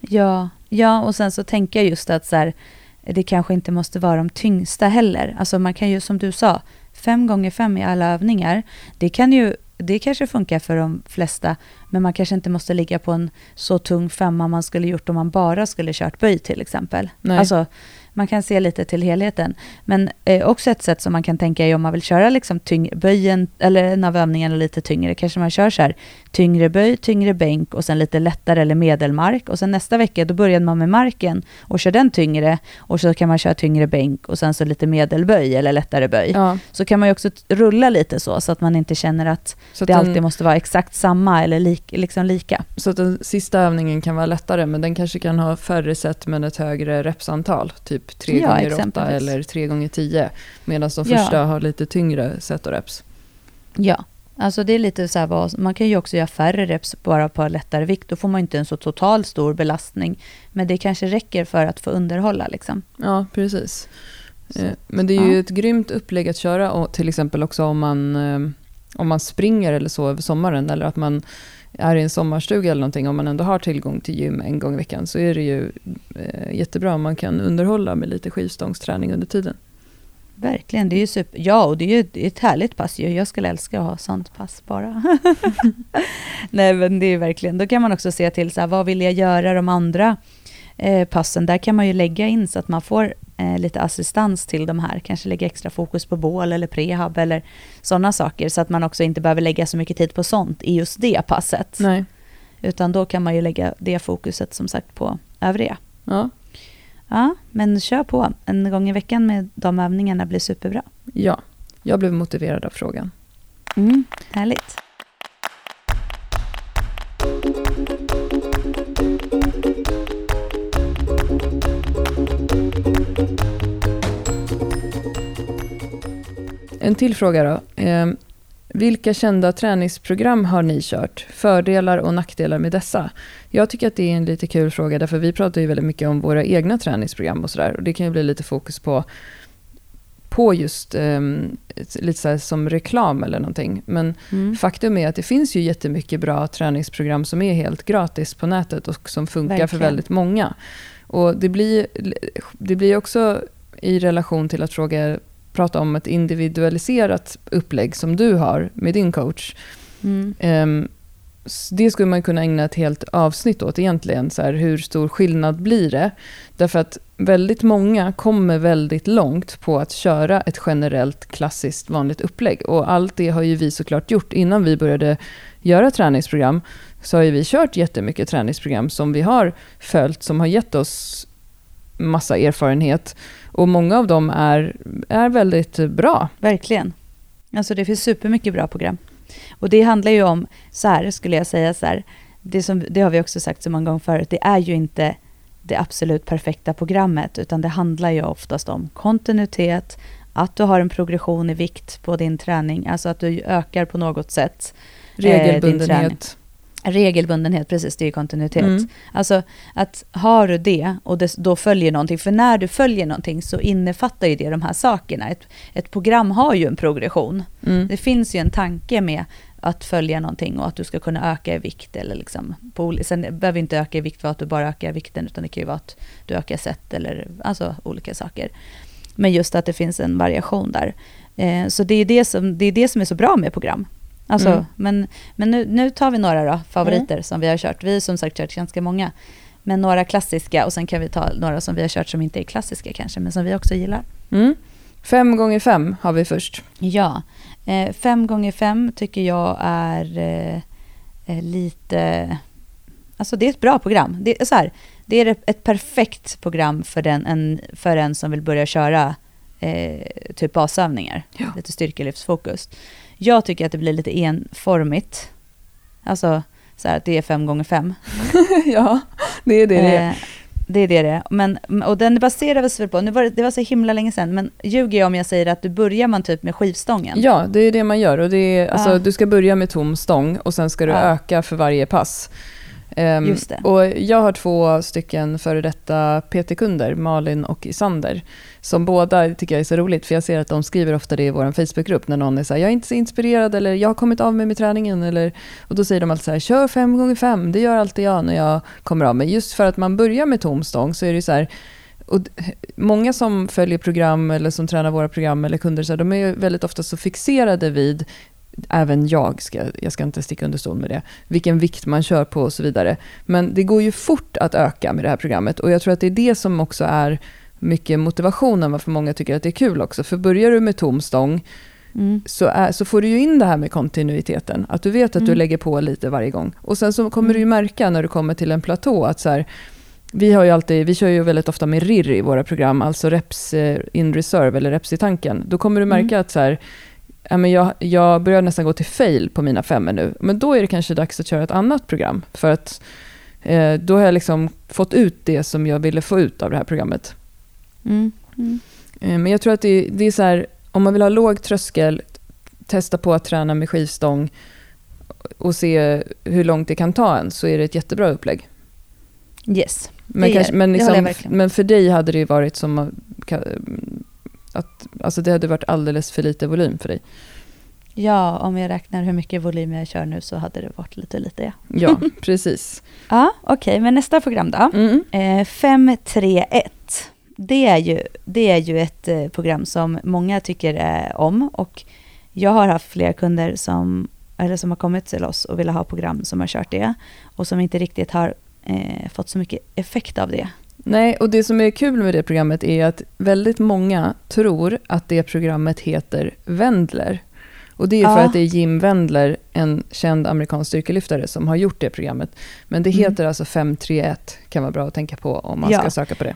Ja, ja och sen så tänker jag just att så här, det kanske inte måste vara de tyngsta heller. Alltså man kan ju, som du sa, fem gånger fem i alla övningar, det kan ju det kanske funkar för de flesta, men man kanske inte måste ligga på en så tung femma man skulle gjort om man bara skulle kört böj till exempel. Nej. Alltså, man kan se lite till helheten. Men eh, också ett sätt som man kan tänka är om man vill köra liksom tyng, böjen, eller en av övningarna lite tyngre, kanske man kör så här tyngre böj, tyngre bänk och sen lite lättare eller medelmark. Och sen nästa vecka då börjar man med marken och kör den tyngre och så kan man köra tyngre bänk och sen så lite medelböj eller lättare böj. Ja. Så kan man ju också rulla lite så, så att man inte känner att, att det alltid måste vara exakt samma eller lik, liksom lika. Så att den sista övningen kan vara lättare, men den kanske kan ha färre set men ett högre repsantal, typ 3 ja, gånger 8 eller 3 gånger 10 medan de första ja. har lite tyngre set och reps. Ja, Alltså det är lite så här, man kan ju också göra färre reps bara på lättare vikt. Då får man inte en så total stor belastning. Men det kanske räcker för att få underhålla. Liksom. Ja, precis. Så, eh, men det är ju ja. ett grymt upplägg att köra, och till exempel också om man, eh, om man springer eller så över sommaren. Eller att man är i en sommarstuga eller någonting, om man ändå har tillgång till gym en gång i veckan, så är det ju eh, jättebra om man kan underhålla med lite skivstångsträning under tiden. Verkligen, det är ju super. Ja, och det är ju ett, ett härligt pass ju. Jag skulle älska att ha sånt pass bara. [LAUGHS] Nej, men det är verkligen, då kan man också se till så här, vad vill jag göra de andra eh, passen? Där kan man ju lägga in så att man får eh, lite assistans till de här. Kanske lägga extra fokus på bål eller prehab eller sådana saker. Så att man också inte behöver lägga så mycket tid på sånt i just det passet. Nej. Utan då kan man ju lägga det fokuset som sagt på övriga. Ja. Ja, men kör på. En gång i veckan med de övningarna blir superbra. ja, jag blev motiverad av frågan. Mm, härligt. En till fråga då. Eh, vilka kända träningsprogram har ni kört? Fördelar och nackdelar med dessa? Jag tycker att det är en lite kul fråga, därför vi pratar ju väldigt mycket om våra egna träningsprogram och sådär. Och det kan ju bli lite fokus på, på just eh, lite så som reklam eller någonting. Men Mm. faktum är att det finns ju jättemycket bra träningsprogram som är helt gratis på nätet och som funkar för Verkligen. väldigt många. Och det blir, det blir också i relation till att fråga, prata om ett individualiserat upplägg som du har med din coach. Mm. S- det skulle man kunna ägna ett helt avsnitt åt egentligen. Så här, hur stor skillnad blir det? Därför att väldigt många kommer väldigt långt på att köra ett generellt klassiskt vanligt upplägg. Och allt det har ju vi såklart gjort innan vi började göra träningsprogram. Så har ju vi kört jättemycket träningsprogram som vi har följt, som har gett oss massa erfarenhet. Och många av dem är, är väldigt bra. Verkligen. Alltså det finns supermycket bra program. Och det handlar ju om, så här skulle jag säga så här, det, som, det har vi också sagt så många gånger förut, det är ju inte det absolut perfekta programmet, utan det handlar ju oftast om kontinuitet, att du har en progression i vikt på din träning, alltså att du ökar på något sätt. eh. Regelbundenhet. Regelbundenhet, precis, det är ju kontinuitet. Mm. Alltså att har du det och det, då följer någonting, för när du följer någonting så innefattar ju det de här sakerna. Ett, ett program har ju en progression. Mm. Det finns ju en tanke med att följa någonting och att du ska kunna öka i vikt. Eller liksom på, sen behöver inte öka i vikt för att du bara ökar vikten, utan det kan ju vara att du ökar sätt eller alltså olika saker. Men just att det finns en variation där. Eh, så det är det, som, det är det som är så bra med program. Alltså, Mm. Men, men nu, nu tar vi några då, favoriter som vi har kört. Vi har som sagt kört ganska många. Men några klassiska och sen kan vi ta några som vi har kört som inte är klassiska kanske, men som vi också gillar. Mm. Fem gånger fem har vi först. Ja, eh, fem gånger fem tycker jag är eh, eh, lite... Alltså det är ett bra program. Det är, så här, det är ett perfekt program för, den, en, för en som vill börja köra eh, typ basövningar. Ja. Lite styrkelyftsfokus. Jag tycker att det blir lite enformigt. Alltså så här, att det är fem gånger fem. [LAUGHS] ja, det är det det är. Eh, det är det det är. Men, och den baserades väl på, nu var det, det var så himla länge sedan, men ljuger jag om jag säger att du börjar man typ med skivstången? Ja, det är det man gör. Och det är, alltså, Ja. Du ska börja med tom stång och sen ska du Ja. öka för varje pass. Det. Och jag har två stycken före detta PT-kunder, Malin och Isander, som båda tycker jag är så roligt, för jag ser att de skriver ofta det i vår Facebookgrupp när någon är så här, jag är inte så inspirerad eller jag har kommit av mig med träningen. Eller, och då säger de alltid så här, kör fem gånger fem, det gör alltid jag när jag kommer av mig. Just för att man börjar med tom stång så är det så här, och många som följer program eller som tränar våra program eller kunder, så här, de är väldigt ofta så fixerade vid Även jag, ska, jag ska inte sticka under stol med det, vilken vikt man kör på och så vidare. Men det går ju fort att öka med det här programmet och jag tror att det är det som också är mycket motivationen varför många tycker att det är kul också. För börjar du med tom stång Mm. så, är, så får du ju in det här med kontinuiteten. Att du vet att du Mm. lägger på lite varje gång. Och sen så kommer Mm. du ju märka när du kommer till en platå att så här, vi, har ju alltid, vi kör ju väldigt ofta med RIR i våra program, alltså reps eh, in reserve eller reps i tanken. Då kommer du märka Mm. att så här, ja, men jag, jag börjar nästan gå till fail på mina femmor nu. Men då är det kanske dags att köra ett annat program. För att eh, då har jag liksom fått ut det som jag ville få ut av det här programmet. Mm. Mm. Eh, Men jag tror att det, det är så här, om man vill ha låg tröskel, testa på att träna med skivstång och se hur långt det kan ta en, så är det ett jättebra upplägg. Yes. Men, Det kanske, men, liksom, men för dig hade det ju varit som att, alltså det hade varit alldeles för lite volym för dig. Ja, om jag räknar hur mycket volym jag kör nu så hade det varit lite lite. Ja, Ja, [LAUGHS] precis. ja okej, men nästa program då? Mm. Eh, 531. Det är ju, det är ju ett eh, program som många tycker eh, om och jag har haft flera kunder som, eller som har kommit till oss och vill ha program som har kört det och som inte riktigt har eh, fått så mycket effekt av det. Nej, och det som är kul med det programmet är att väldigt många tror att det programmet heter Wendler. Och det är för Ja. att det är Jim Wendler, en känd amerikansk styrkelyftare, som har gjort det programmet. Men det Mm. heter alltså 531, kan vara bra att tänka på om man Ja. ska söka på det.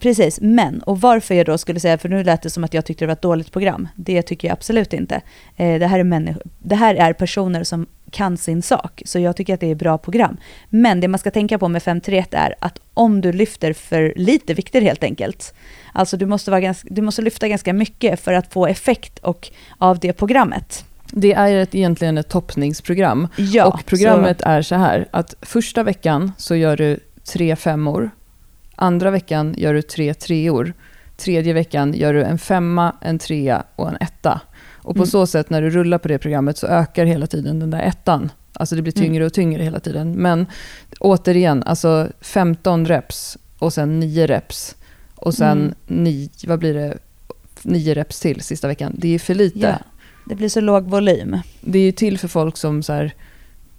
Precis, men och varför jag då skulle säga, för nu lät det som att jag tyckte det var ett dåligt program. Det tycker jag absolut inte. Eh, det, här är människor, det här är personer som kan sin sak, så jag tycker att det är ett bra program. Men det man ska tänka på med 531 är att om du lyfter för lite vikter helt enkelt, alltså du måste, vara ganska, du måste lyfta ganska mycket för att få effekt och, av det programmet. Det är ett, egentligen ett toppningsprogram. Ja, och programmet är så här, att första veckan så gör du tre femmor. Andra veckan gör du tre treor. Tredje veckan gör du en femma, en trea och en etta. Och på Mm. så sätt när du rullar på det programmet så ökar hela tiden den där ettan. Alltså det blir Mm. tyngre och tyngre hela tiden. Men återigen, alltså 15 reps och sen 9 reps. Och sen Mm. 9, vad blir det? 9 reps till sista veckan. Det är för lite. Ja, det blir så låg volym. Det är ju till för folk som så här,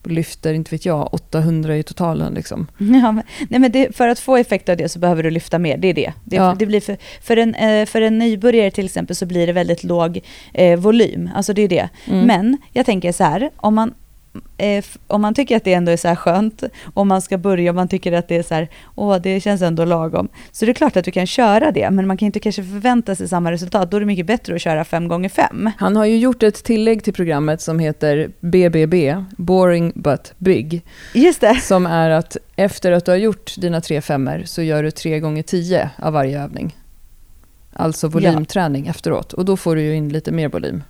lyfter, inte vet jag, 800 i totalen. Liksom. [LAUGHS] Ja, men, nej, men det, för att få effekt av det så behöver du lyfta mer. Det är det. det, Ja. det blir för, för, en, eh, för en nybörjare till exempel så blir det väldigt låg eh, volym. Alltså det är det. Mm. Men jag tänker så här, om man, eh, om man tycker att det ändå är så här skönt, om man ska börja och man tycker att det är så här, åh det känns ändå lagom. Så det är klart att du kan köra det, men man kan inte kanske förvänta sig samma resultat. Då är det mycket bättre att köra fem gånger fem. Han har ju gjort ett tillägg till programmet som heter BBB, Boring But Big. Just det. Som är att efter att du har gjort dina tre femmer så gör du tre gånger tio av varje övning. Alltså volymträning efteråt. Och då får du ju in lite mer volym.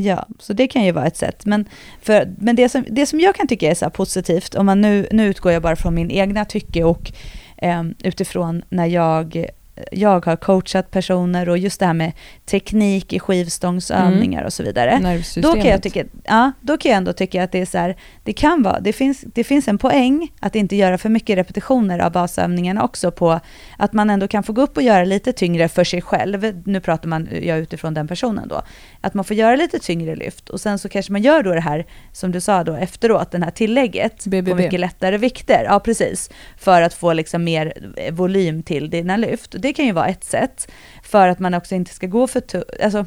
Ja, så det kan ju vara ett sätt. Men, för, men det, som, det som jag kan tycka är så här positivt, om man nu, nu utgår jag bara från min egna tycke och eh, utifrån när jag, jag har coachat personer och just det här med teknik i skivstångsövningar och så vidare. Då kan, jag tycka, ja, då kan jag ändå tycka att det är så här, det kan vara, det finns, det finns en poäng att inte göra för mycket repetitioner av basövningarna också på att man ändå kan få gå upp och göra lite tyngre för sig själv. Nu pratar man jag utifrån den personen då. Att man får göra lite tyngre lyft och sen så kanske man gör då det här, som du sa då efteråt, den här tillägget BBB. på mycket lättare vikter. Ja, precis. För att få liksom mer volym till dina lyft. Och det kan ju vara ett sätt för att man också inte ska gå för tu- alltså,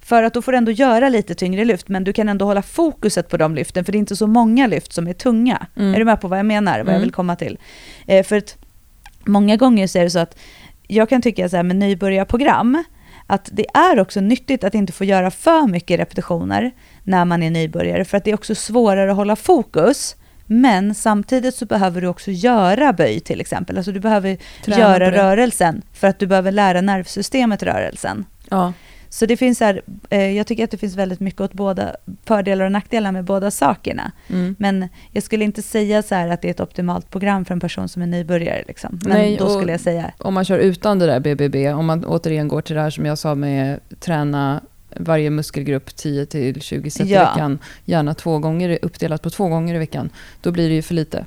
för att då får du ändå göra lite tyngre lyft, men du kan ändå hålla fokuset på de lyften, för det är inte så många lyft som är tunga. Mm. Är du med på vad jag menar, vad jag Mm. vill komma till? Eh, för att många gånger så är det så att jag kan tycka så här med nybörjarprogram, att det är också nyttigt att inte få göra för mycket repetitioner när man är nybörjare, för att det är också svårare att hålla fokus. Men samtidigt så behöver du också göra böj till exempel. Alltså du behöver Träna göra rörelsen för att du behöver lära nervsystemet rörelsen. Ja. Så det finns här, eh, jag tycker att det finns väldigt mycket åt båda fördelar och nackdelar med båda sakerna. Mm. Men jag skulle inte säga så att det är ett optimalt program för en person som är nybörjare. Liksom. Men Nej, då skulle jag säga, Om man kör utan det där BBB, om man återigen går till det här som jag sa med träna varje muskelgrupp 10 till 20 set Ja. i veckan, gärna två gånger, uppdelat på två gånger i veckan, då blir det ju för lite.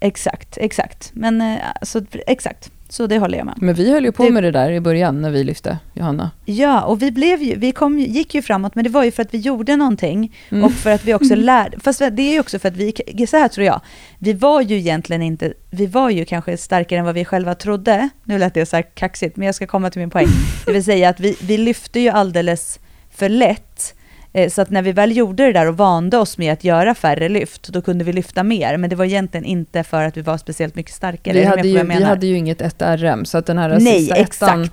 exakt, exakt. Men eh, så, exakt, så det håller jag med. Men vi höll ju på Det- med det där i början när vi lyfte, Johanna. Ja, och vi, blev ju, vi kom, gick ju framåt, men det var ju för att vi gjorde någonting Mm. och för att vi också lärde, fast det är ju också för att vi, så här tror jag, vi var ju egentligen inte, vi var ju kanske starkare än vad vi själva trodde, nu lät det så här kaxigt, men jag ska komma till min poäng, [LAUGHS] det vill säga att vi, vi lyfte ju alldeles för lätt, eh, så att när vi väl gjorde det där och vande oss med att göra färre lyft, då kunde vi lyfta mer, men det var egentligen inte för att vi var speciellt mycket starkare. Vi hade, ju, vi hade ju inget 1RM, så att den här Nej, sista ettan,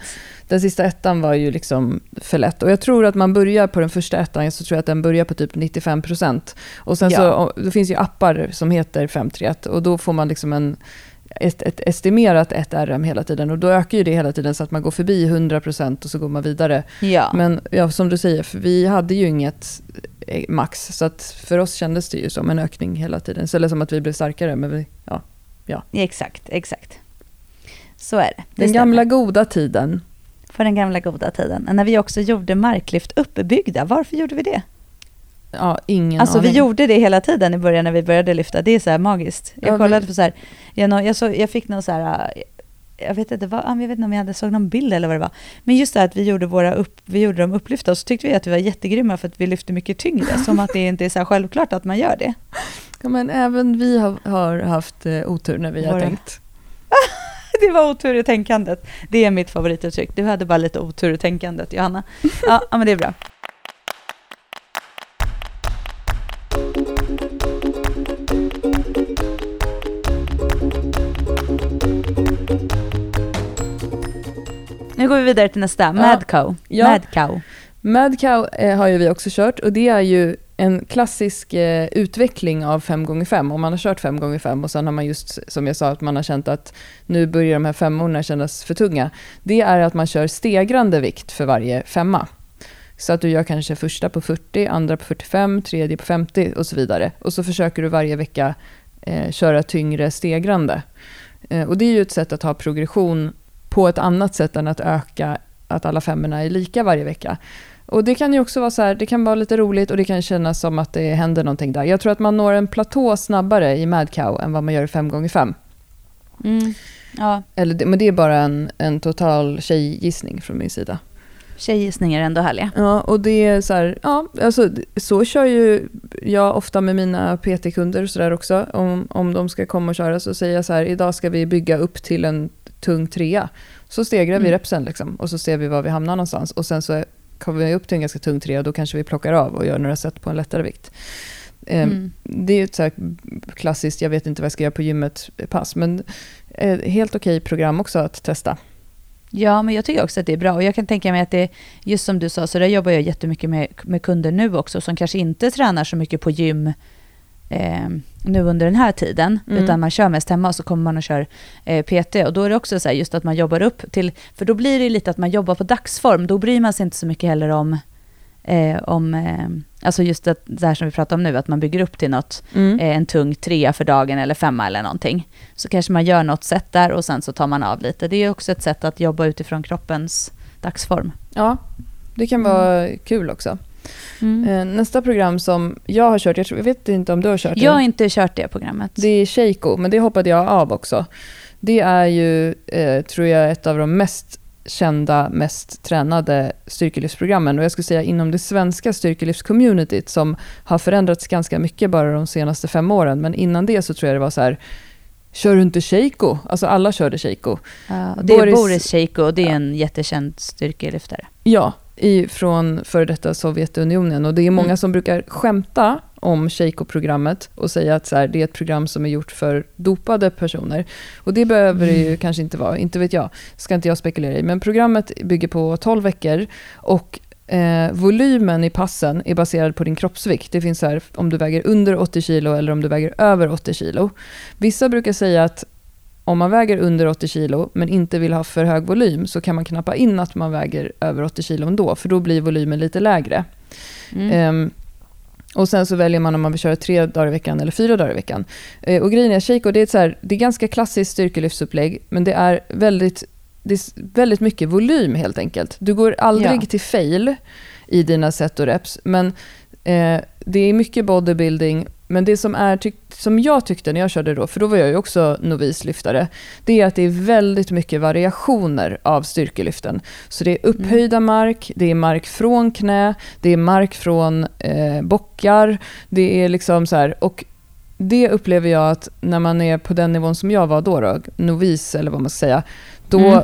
den sista ettan var ju liksom för lätt. Och jag tror att man börjar på den första ettan, så tror jag att den börjar på typ 95%. Och sen Ja. så, det finns ju appar som heter 531 och då får man liksom en, ett, ett estimerat 1RM hela tiden. Och då ökar ju det hela tiden så att man går förbi 100% och så går man vidare. Ja. Men ja, som du säger, för vi hade ju inget eh, max. Så att för oss kändes det ju som en ökning hela tiden. Så eller som att vi blev starkare. Men vi, ja. Exakt, exakt. Så är det. det Den stämmer. gamla goda tiden. På den gamla goda tiden. När vi också gjorde marklyft uppbyggda. Varför gjorde vi det? Ja, ingen Alltså aning. vi gjorde det hela tiden i början när vi började lyfta. Det är så här magiskt. Jag Ja, kollade på så här, jag, nå- jag, såg, jag fick någon så här, äh, jag vet inte, vad, jag vet inte om jag hade såg någon bild eller vad det var. Men just det här att vi gjorde, våra upp, vi gjorde dem upplyfta och så tyckte vi att vi var jättegrymma för att vi lyfte mycket tyngre. [LAUGHS] som att det inte är så självklart att man gör det. Ja, men även vi har, har haft eh, otur när vi har Våra- tänkt. [LAUGHS] Det var otur i tänkandet. Det är mitt favorituttryck. Du hade bara lite otur i tänkandet, Johanna. [LAUGHS] Ja men det är bra. Nu går vi vidare till nästa. Mad cow. Ja. Mad cow. Mad Cow eh, har ju vi också kört och det är ju en klassisk eh, utveckling av 5x5. Om man har kört 5x5 och sen har man just, som jag sa, att man har känt att nu börjar de här femmorna kännas för tunga. Det är att man kör stegrande vikt för varje femma. Så att du gör kanske första på 40, andra på 45, tredje på 50 och så vidare. Och så försöker du varje vecka eh, köra tyngre stegrande. Eh, och det är ju ett sätt att ha progression på ett annat sätt än att öka att alla femmorna är lika varje vecka. Och det kan ju också vara så här, det kan vara lite roligt och det kan kännas som att det händer någonting där. Jag tror att man når en platå snabbare i Mad Cow än vad man gör i 5x5. Mm. Ja, Eller, men det är bara en, en total tjejgissning från min sida. tjejgissningar är ändå härliga. Ja, och det är så här, ja, alltså så kör ju jag ofta med mina PT-kunder och också. Om, om de ska komma och köra så säger jag så här, idag ska vi bygga upp till en tung trea. Så stegrar vi Mm. repsen liksom och så ser vi var vi hamnar någonstans. Och sen så kommer vi upp till en ganska tung trea och då kanske vi plockar av och gör några set på en lättare vikt. Ehm, Mm. Det är ett så här klassiskt, jag vet inte vad jag ska göra på gymmet pass, men eh, helt okej program också att testa. Ja, men jag tycker också att det är bra. Och jag kan tänka mig att det, just som du sa, så där jobbar jag jättemycket med, med kunder nu också, som kanske inte tränar så mycket på gym eh, nu under den här tiden, Mm. utan man kör mest hemma och så kommer man och kör eh, PT. Och då är det också så här just att man jobbar upp till, för då blir det lite att man jobbar på dagsform, då bryr man sig inte så mycket heller om Eh, om, eh, alltså just det, det här som vi pratar om nu, att man bygger upp till något, Mm. eh, en tung trea för dagen eller femma eller någonting. Så kanske man gör något sätt där och sen så tar man av lite. Det är också ett sätt att jobba utifrån kroppens dagsform. Ja, det kan vara kul också. Mm. Eh, Nästa program som jag har kört, jag, tror, jag vet inte om du har kört Jag har det. inte kört det programmet. Det är Sheiko, men det hoppade jag av också. Det är ju, eh, tror jag, ett av de mest kända, mest tränade styrkelyftsprogrammen. Och jag skulle säga inom det svenska styrkelyftscommunityt som har förändrats ganska mycket bara de senaste fem åren. Men innan det så tror jag det var så här, kör du inte Sheiko? Alltså alla körde Sheiko. Ja, det är Boris- Boris Sheiko och det är en jättekänd styrkelyftare. Ja, i, från före detta Sovjetunionen. Och det är många Mm. som brukar skämta om Sheiko-programmet och säga att så här, det är ett program som är gjort för dopade personer. Och det behöver det ju kanske inte vara, inte vet jag, ska inte jag spekulera i. Men programmet bygger på 12 veckor och eh, volymen i passen är baserad på din kroppsvikt. Det finns så här om du väger under 80 kilo eller om du väger över 80 kilo. Vissa brukar säga att om man väger under 80 kilo men inte vill ha för hög volym så kan man knappa in att man väger över 80 kilo ändå, för då blir volymen lite lägre. Mm. Ehm, och sen så väljer man om man vill köra tre dagar i veckan eller fyra dagar i veckan. Eh, och grejen är, Sheiko, det är, så här, det är ganska klassiskt styrkelyftsupplägg, men det är väldigt, det är väldigt mycket volym helt enkelt. Du går aldrig Ja. till fail i dina set och reps, men eh, det är mycket bodybuilding. Men det som, är, som jag tyckte när jag körde då, för då var jag ju också novislyftare, det är att det är väldigt mycket variationer av styrkelyften. Så det är upphöjda mark, det är mark från knä, det är mark från eh, bockar, det är liksom så här, och det upplever jag att när man är på den nivån som jag var då, då novis eller vad man ska säga, då Mm.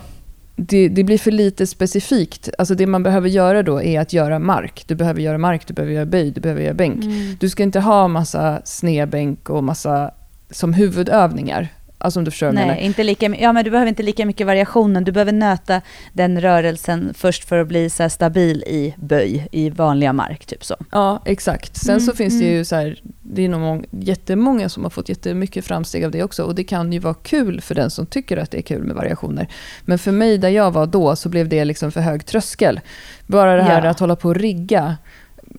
Det, det blir för lite specifikt. Alltså det man behöver göra då är att göra mark. Du behöver göra mark, du behöver göra böj, du behöver göra bänk. Mm. Du ska inte ha massa snedbänk och massa som huvudövningar. Alltså om du förstår. Nej, inte lika, ja, men du behöver inte lika mycket variationen. Du behöver nöta den rörelsen först för att bli så stabil i böj, i vanliga mark, typ så. Ja, exakt. Sen Mm, så finns det mm. ju så här, det är nog mång- jättemånga som har fått jättemycket framsteg av det också. Och det kan ju vara kul för den som tycker att det är kul med variationer. Men för mig där jag var då så blev det liksom för hög tröskel. Bara det här Ja. att hålla på och rigga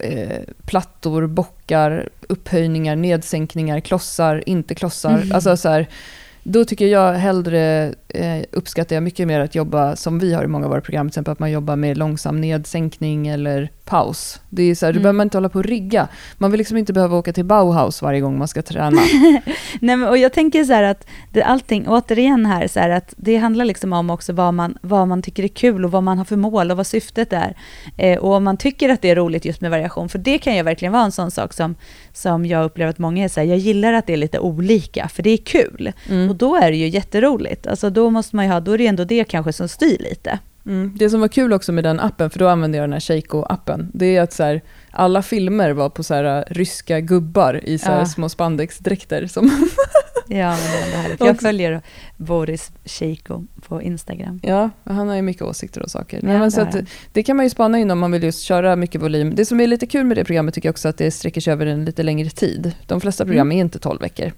eh, plattor, bockar, upphöjningar, nedsänkningar, klossar, inte klossar. Mm. Alltså så här, då tycker jag hellre eh, uppskattar jag mycket mer att jobba som vi har i många av våra program, till exempel att man jobbar med långsam nedsänkning eller paus. Det är så här, mm. Då behöver man inte hålla på och rigga. Man vill liksom inte behöva åka till Bauhaus varje gång man ska träna. [LAUGHS] Nej, men, och jag tänker så här att det, allting, återigen här, så här att det handlar liksom om också vad man, vad man tycker är kul och vad man har för mål och vad syftet är. Eh, och om man tycker att det är roligt just med variation, för det kan ju verkligen vara en sån sak som, som jag upplever att många är så här, jag gillar att det är lite olika, för det är kul. Mm. Och då är det ju jätteroligt. Alltså då måste man ha, då är det ändå det kanske som styr lite. Mm. Det som var kul också med den appen, för då använde jag den här Sheiko-appen, det är att så här, alla filmer var på så här, äh, ryska gubbar i så här, ja. små spandexdräkter. Som [LAUGHS] ja, men det är härligt. Jag följer Boris Sheiko på Instagram. Ja, han har ju mycket åsikter och saker. Ja, men så att, det kan man ju spana in om man vill just köra mycket volym. Det som är lite kul med det programmet tycker jag också att det sträcker sig över en lite längre tid. De flesta program mm. är inte 12 veckor.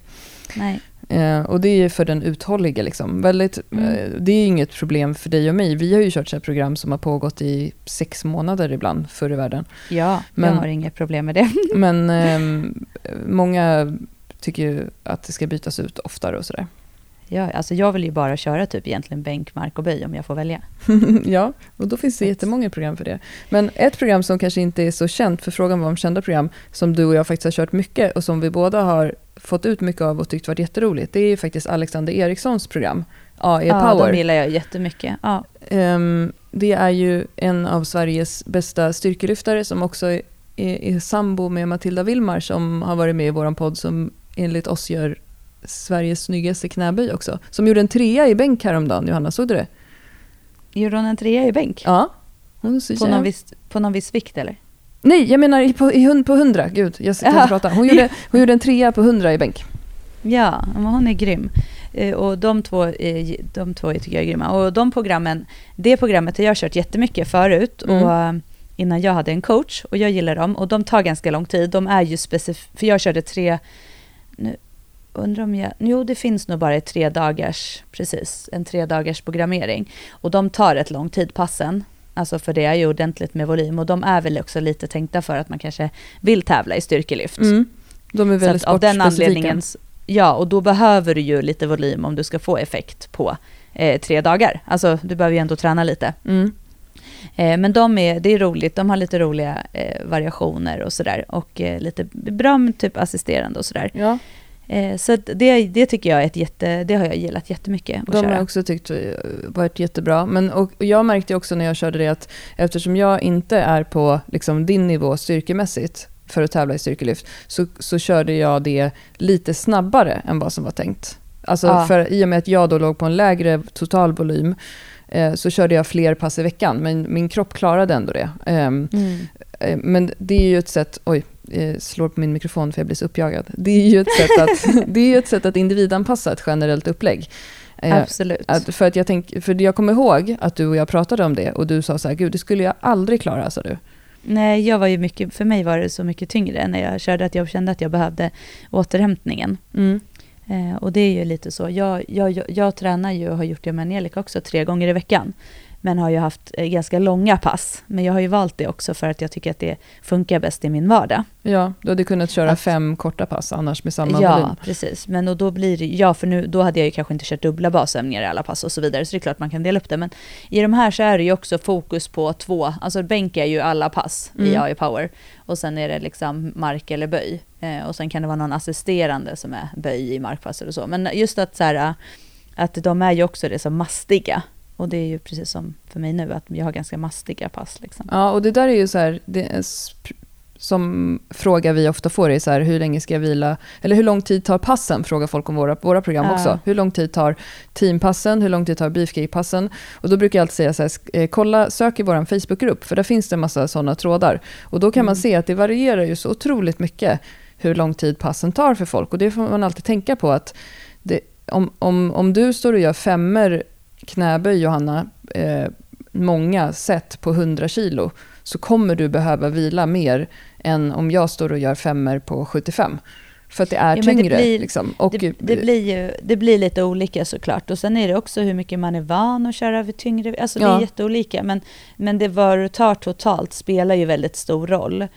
Nej. Eh, och det är för den uthålliga. Liksom. Väldigt, mm. eh, det är inget problem för dig och mig. Vi har ju kört så program som har pågått i sex månader ibland förr i världen. Ja, men, jag har inget problem med det. men eh, många tycker ju att det ska bytas ut oftare och sådär. Ja, alltså jag vill ju bara köra typ egentligen bänk, mark och böj om jag får välja. [LAUGHS] ja, och då finns det jättemånga program för det. Men ett program som kanske inte är så känt, för frågan var om kända program, som du och jag faktiskt har kört mycket och som vi båda har fått ut mycket av och tyckt varit jätteroligt, det är faktiskt Alexander Erikssons program, AE ja, Power. Ja, de gillar jag jättemycket. Ja. Um, det är ju en av Sveriges bästa styrkelyftare som också är, är, är sambo med Matilda Wilmar som har varit med i vår podd som enligt oss gör Sveriges snyggaste knäböj också. Som gjorde en trea i bänk häromdagen, Johanna, såg du det? Gjorde hon en trea i bänk? Ja. Hon på, någon viss, på någon viss vikt eller? Nej, jag menar på, i, på 100. Gud, jag kan inte prata. Hon gjorde, [LAUGHS] hon gjorde en trea på 100 i bänk. Ja, men hon är grym. Eh, och de två, de två tycker jag är grymma. Och de programmen, det programmet har jag kört jättemycket förut. Mm. Och eh, innan jag hade en coach och jag gillar dem. Och de tar ganska lång tid. De är ju specifika, för jag körde tre, nu undrar om jag, jo det finns nog bara tre dagars, precis, en tre dagars programmering. Och de tar ett lång tid passen. Alltså för det är ju ordentligt med volym och de är väl också lite tänkta för att man kanske vill tävla i styrkelyft. Mm. De är väldigt Så av den anledningen, ja och då behöver du ju lite volym om du ska få effekt på eh, tre dagar. Alltså du behöver ju ändå träna lite. Mm. Eh, men de är, det är roligt, de har lite roliga eh, variationer och sådär. Och eh, lite bra med typ assisterande och sådär. Ja. Eh, så det, det tycker jag är ett jätte, det har jag gillat jättemycket att De köra. har också tyckt varit jättebra. Men, och, jag märkte också när jag körde det att eftersom jag inte är på liksom, din nivå styrkemässigt för att tävla i styrkelyft så, så körde jag det lite snabbare än vad som var tänkt. Alltså ja. för i och med att jag då låg på en lägre total volym eh, så körde jag fler pass i veckan, men min kropp klarade ändå det. Eh, mm. eh, men det är ju ett sätt, oj, eh, slår på min mikrofon för jag blir så uppjagad. Det är ju ett sätt att, [LAUGHS] det är ett sätt att individanpassa ett generellt upplägg. Eh, Absolut. Att, för, att jag tänk, för jag kommer ihåg att du och jag pratade om det och du sa så här, gud det skulle jag aldrig klara, sa du. Nej, jag var ju mycket, för mig var det så mycket tyngre när jag körde att jag kände att jag behövde återhämtningen. Mm. Eh, och det är ju lite så. Jag, jag, jag, jag tränar ju och har gjort det med Angelica också tre gånger i veckan men har ju haft eh, ganska långa pass. Men jag har ju valt det också för att jag tycker att det funkar bäst i min vardag. Ja, du hade kunnat köra att, fem korta pass annars med samma ja, volym. Ja, precis. Men och då blir det, ja för nu, då hade jag ju kanske inte kört dubbla basövningar i alla pass och så vidare, så det är klart man kan dela upp det. Men i de här så är det ju också fokus på två, alltså bänk är ju alla pass mm. i AI Power. Och sen är det liksom mark eller böj. Eh, och sen kan det vara någon assisterande som är böj i markpass och så. Men just att så här, att de är ju också det som mastiga. Och det är ju precis som för mig nu, att jag har ganska mastiga pass. Liksom. Ja, och det där är ju så här, det som fråga vi ofta får är så här, hur länge ska jag vila? Eller hur lång tid tar passen? Frågar folk om våra, våra program också. Hur lång tid tar teampassen? Hur lång tid tar beefcake-passen? Och då brukar jag alltid säga så här, eh, kolla, sök i vår Facebookgrupp, för där finns det en massa sådana trådar. Och då kan mm. man se att det varierar ju så otroligt mycket hur lång tid passen tar för folk. Och det får man alltid tänka på att det, om, om, om du står och gör femmer knäböj, Johanna, eh, många set på 100 kilo, så kommer du behöva vila mer än om jag står och gör femmer på 75. För att det är ja, tyngre. Det blir, liksom. och, det, det, blir ju, det blir lite olika såklart. Och sen är det också hur mycket man är van att köra över tyngre. Alltså ja. det är jätteolika. Men, men det vad du tar totalt spelar ju väldigt stor roll.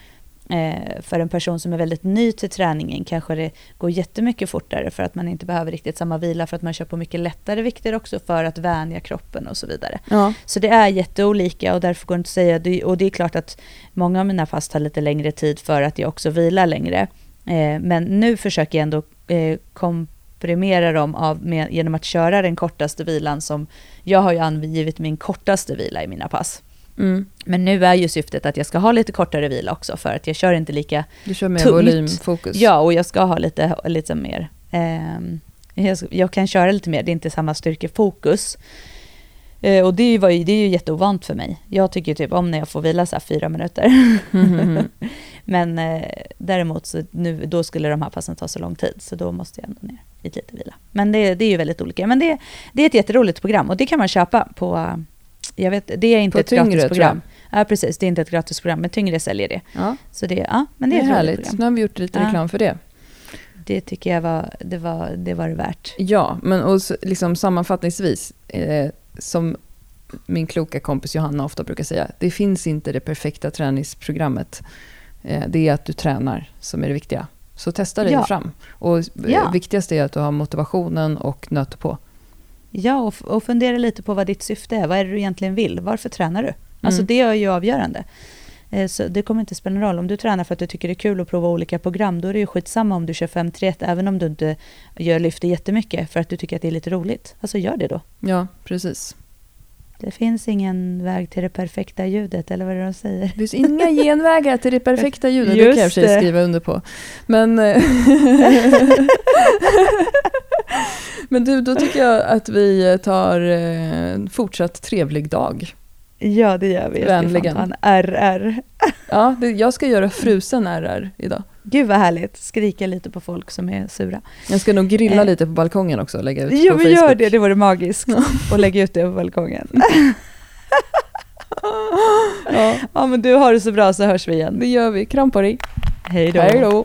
Eh, för en person som är väldigt ny till träningen kanske det går jättemycket fortare för att man inte behöver riktigt samma vila för att man kör på mycket lättare vikter också för att vänja kroppen och så vidare. Ja. Så det är jätteolika och därför går det inte att säga, och det är klart att många av mina pass tar lite längre tid för att jag också vilar längre. Eh, men nu försöker jag ändå eh, komprimera dem av med, genom att köra den kortaste vilan som, jag har ju angivit min kortaste vila i mina pass. Mm. Men nu är ju syftet att jag ska ha lite kortare vila också för att jag kör inte lika Du kör mer Tungt. volymfokus. Ja, och jag ska ha lite, lite mer... ehm, jag, jag kan köra lite mer, det är inte samma styrkefokus. Eh, och det, var ju, det är ju jätteovant för mig. Jag tycker typ om när jag får vila så här fyra minuter. Mhm. [LAUGHS] Men eh, däremot så nu, då skulle de här passen ta så lång tid, så då måste jag ändå ner i lite vila. Men det, det är ju väldigt olika. Men det, det är ett jätteroligt program och det kan man köpa på... Jag vet, det är inte På ett Tyngre, gratis tror program. Ja, precis. Det är inte ett gratis program, men Tyngre säljer det. Ja, Så det, ja, men det det är är härligt. program. Nu har vi gjort lite Ja. reklam för det. Det tycker jag var det, var, det, var det värt. Ja, men och så, liksom sammanfattningsvis, eh, som min kloka kompis Johanna ofta brukar säga, det finns inte det perfekta träningsprogrammet. Eh, det är att du tränar som är det viktiga. Så testa dig Ja. fram. Och eh, Ja. viktigast är att du har motivationen och nöter på. Ja, och, och fundera lite på vad ditt syfte är. Vad är det du egentligen vill? Varför tränar du? Alltså Mm. det är ju avgörande. Eh, Så det kommer inte spela någon roll. Om du tränar för att du tycker det är kul att prova olika program, då är det ju skitsamma om du kör 5-3, även om du inte gör lyfter jättemycket för att du tycker att det är lite roligt. Alltså gör det då. Ja, precis. Det finns ingen väg till det perfekta ljudet, eller vad är det de säger? Det finns inga genvägar till det perfekta ljudet, det Just kan jag för sig det. skriva under på. Men, eh, [LAUGHS] Men du, då tycker jag att vi tar eh, en fortsatt trevlig dag. Ja, det gör vi. Jag ska fan Vänligen. ta en RR. Ja, det, jag ska göra frusen RR idag. Gud vad härligt. Skrika lite på folk som är sura. Jag ska nog grilla Eh. lite på balkongen också och lägga ut Ja, på men gör det. Det vore magiskt. Och lägg ut det på balkongen. Ja, [LAUGHS] Ja, men du har det så bra så hörs vi igen. det gör vi. Kram på dig. Hej då.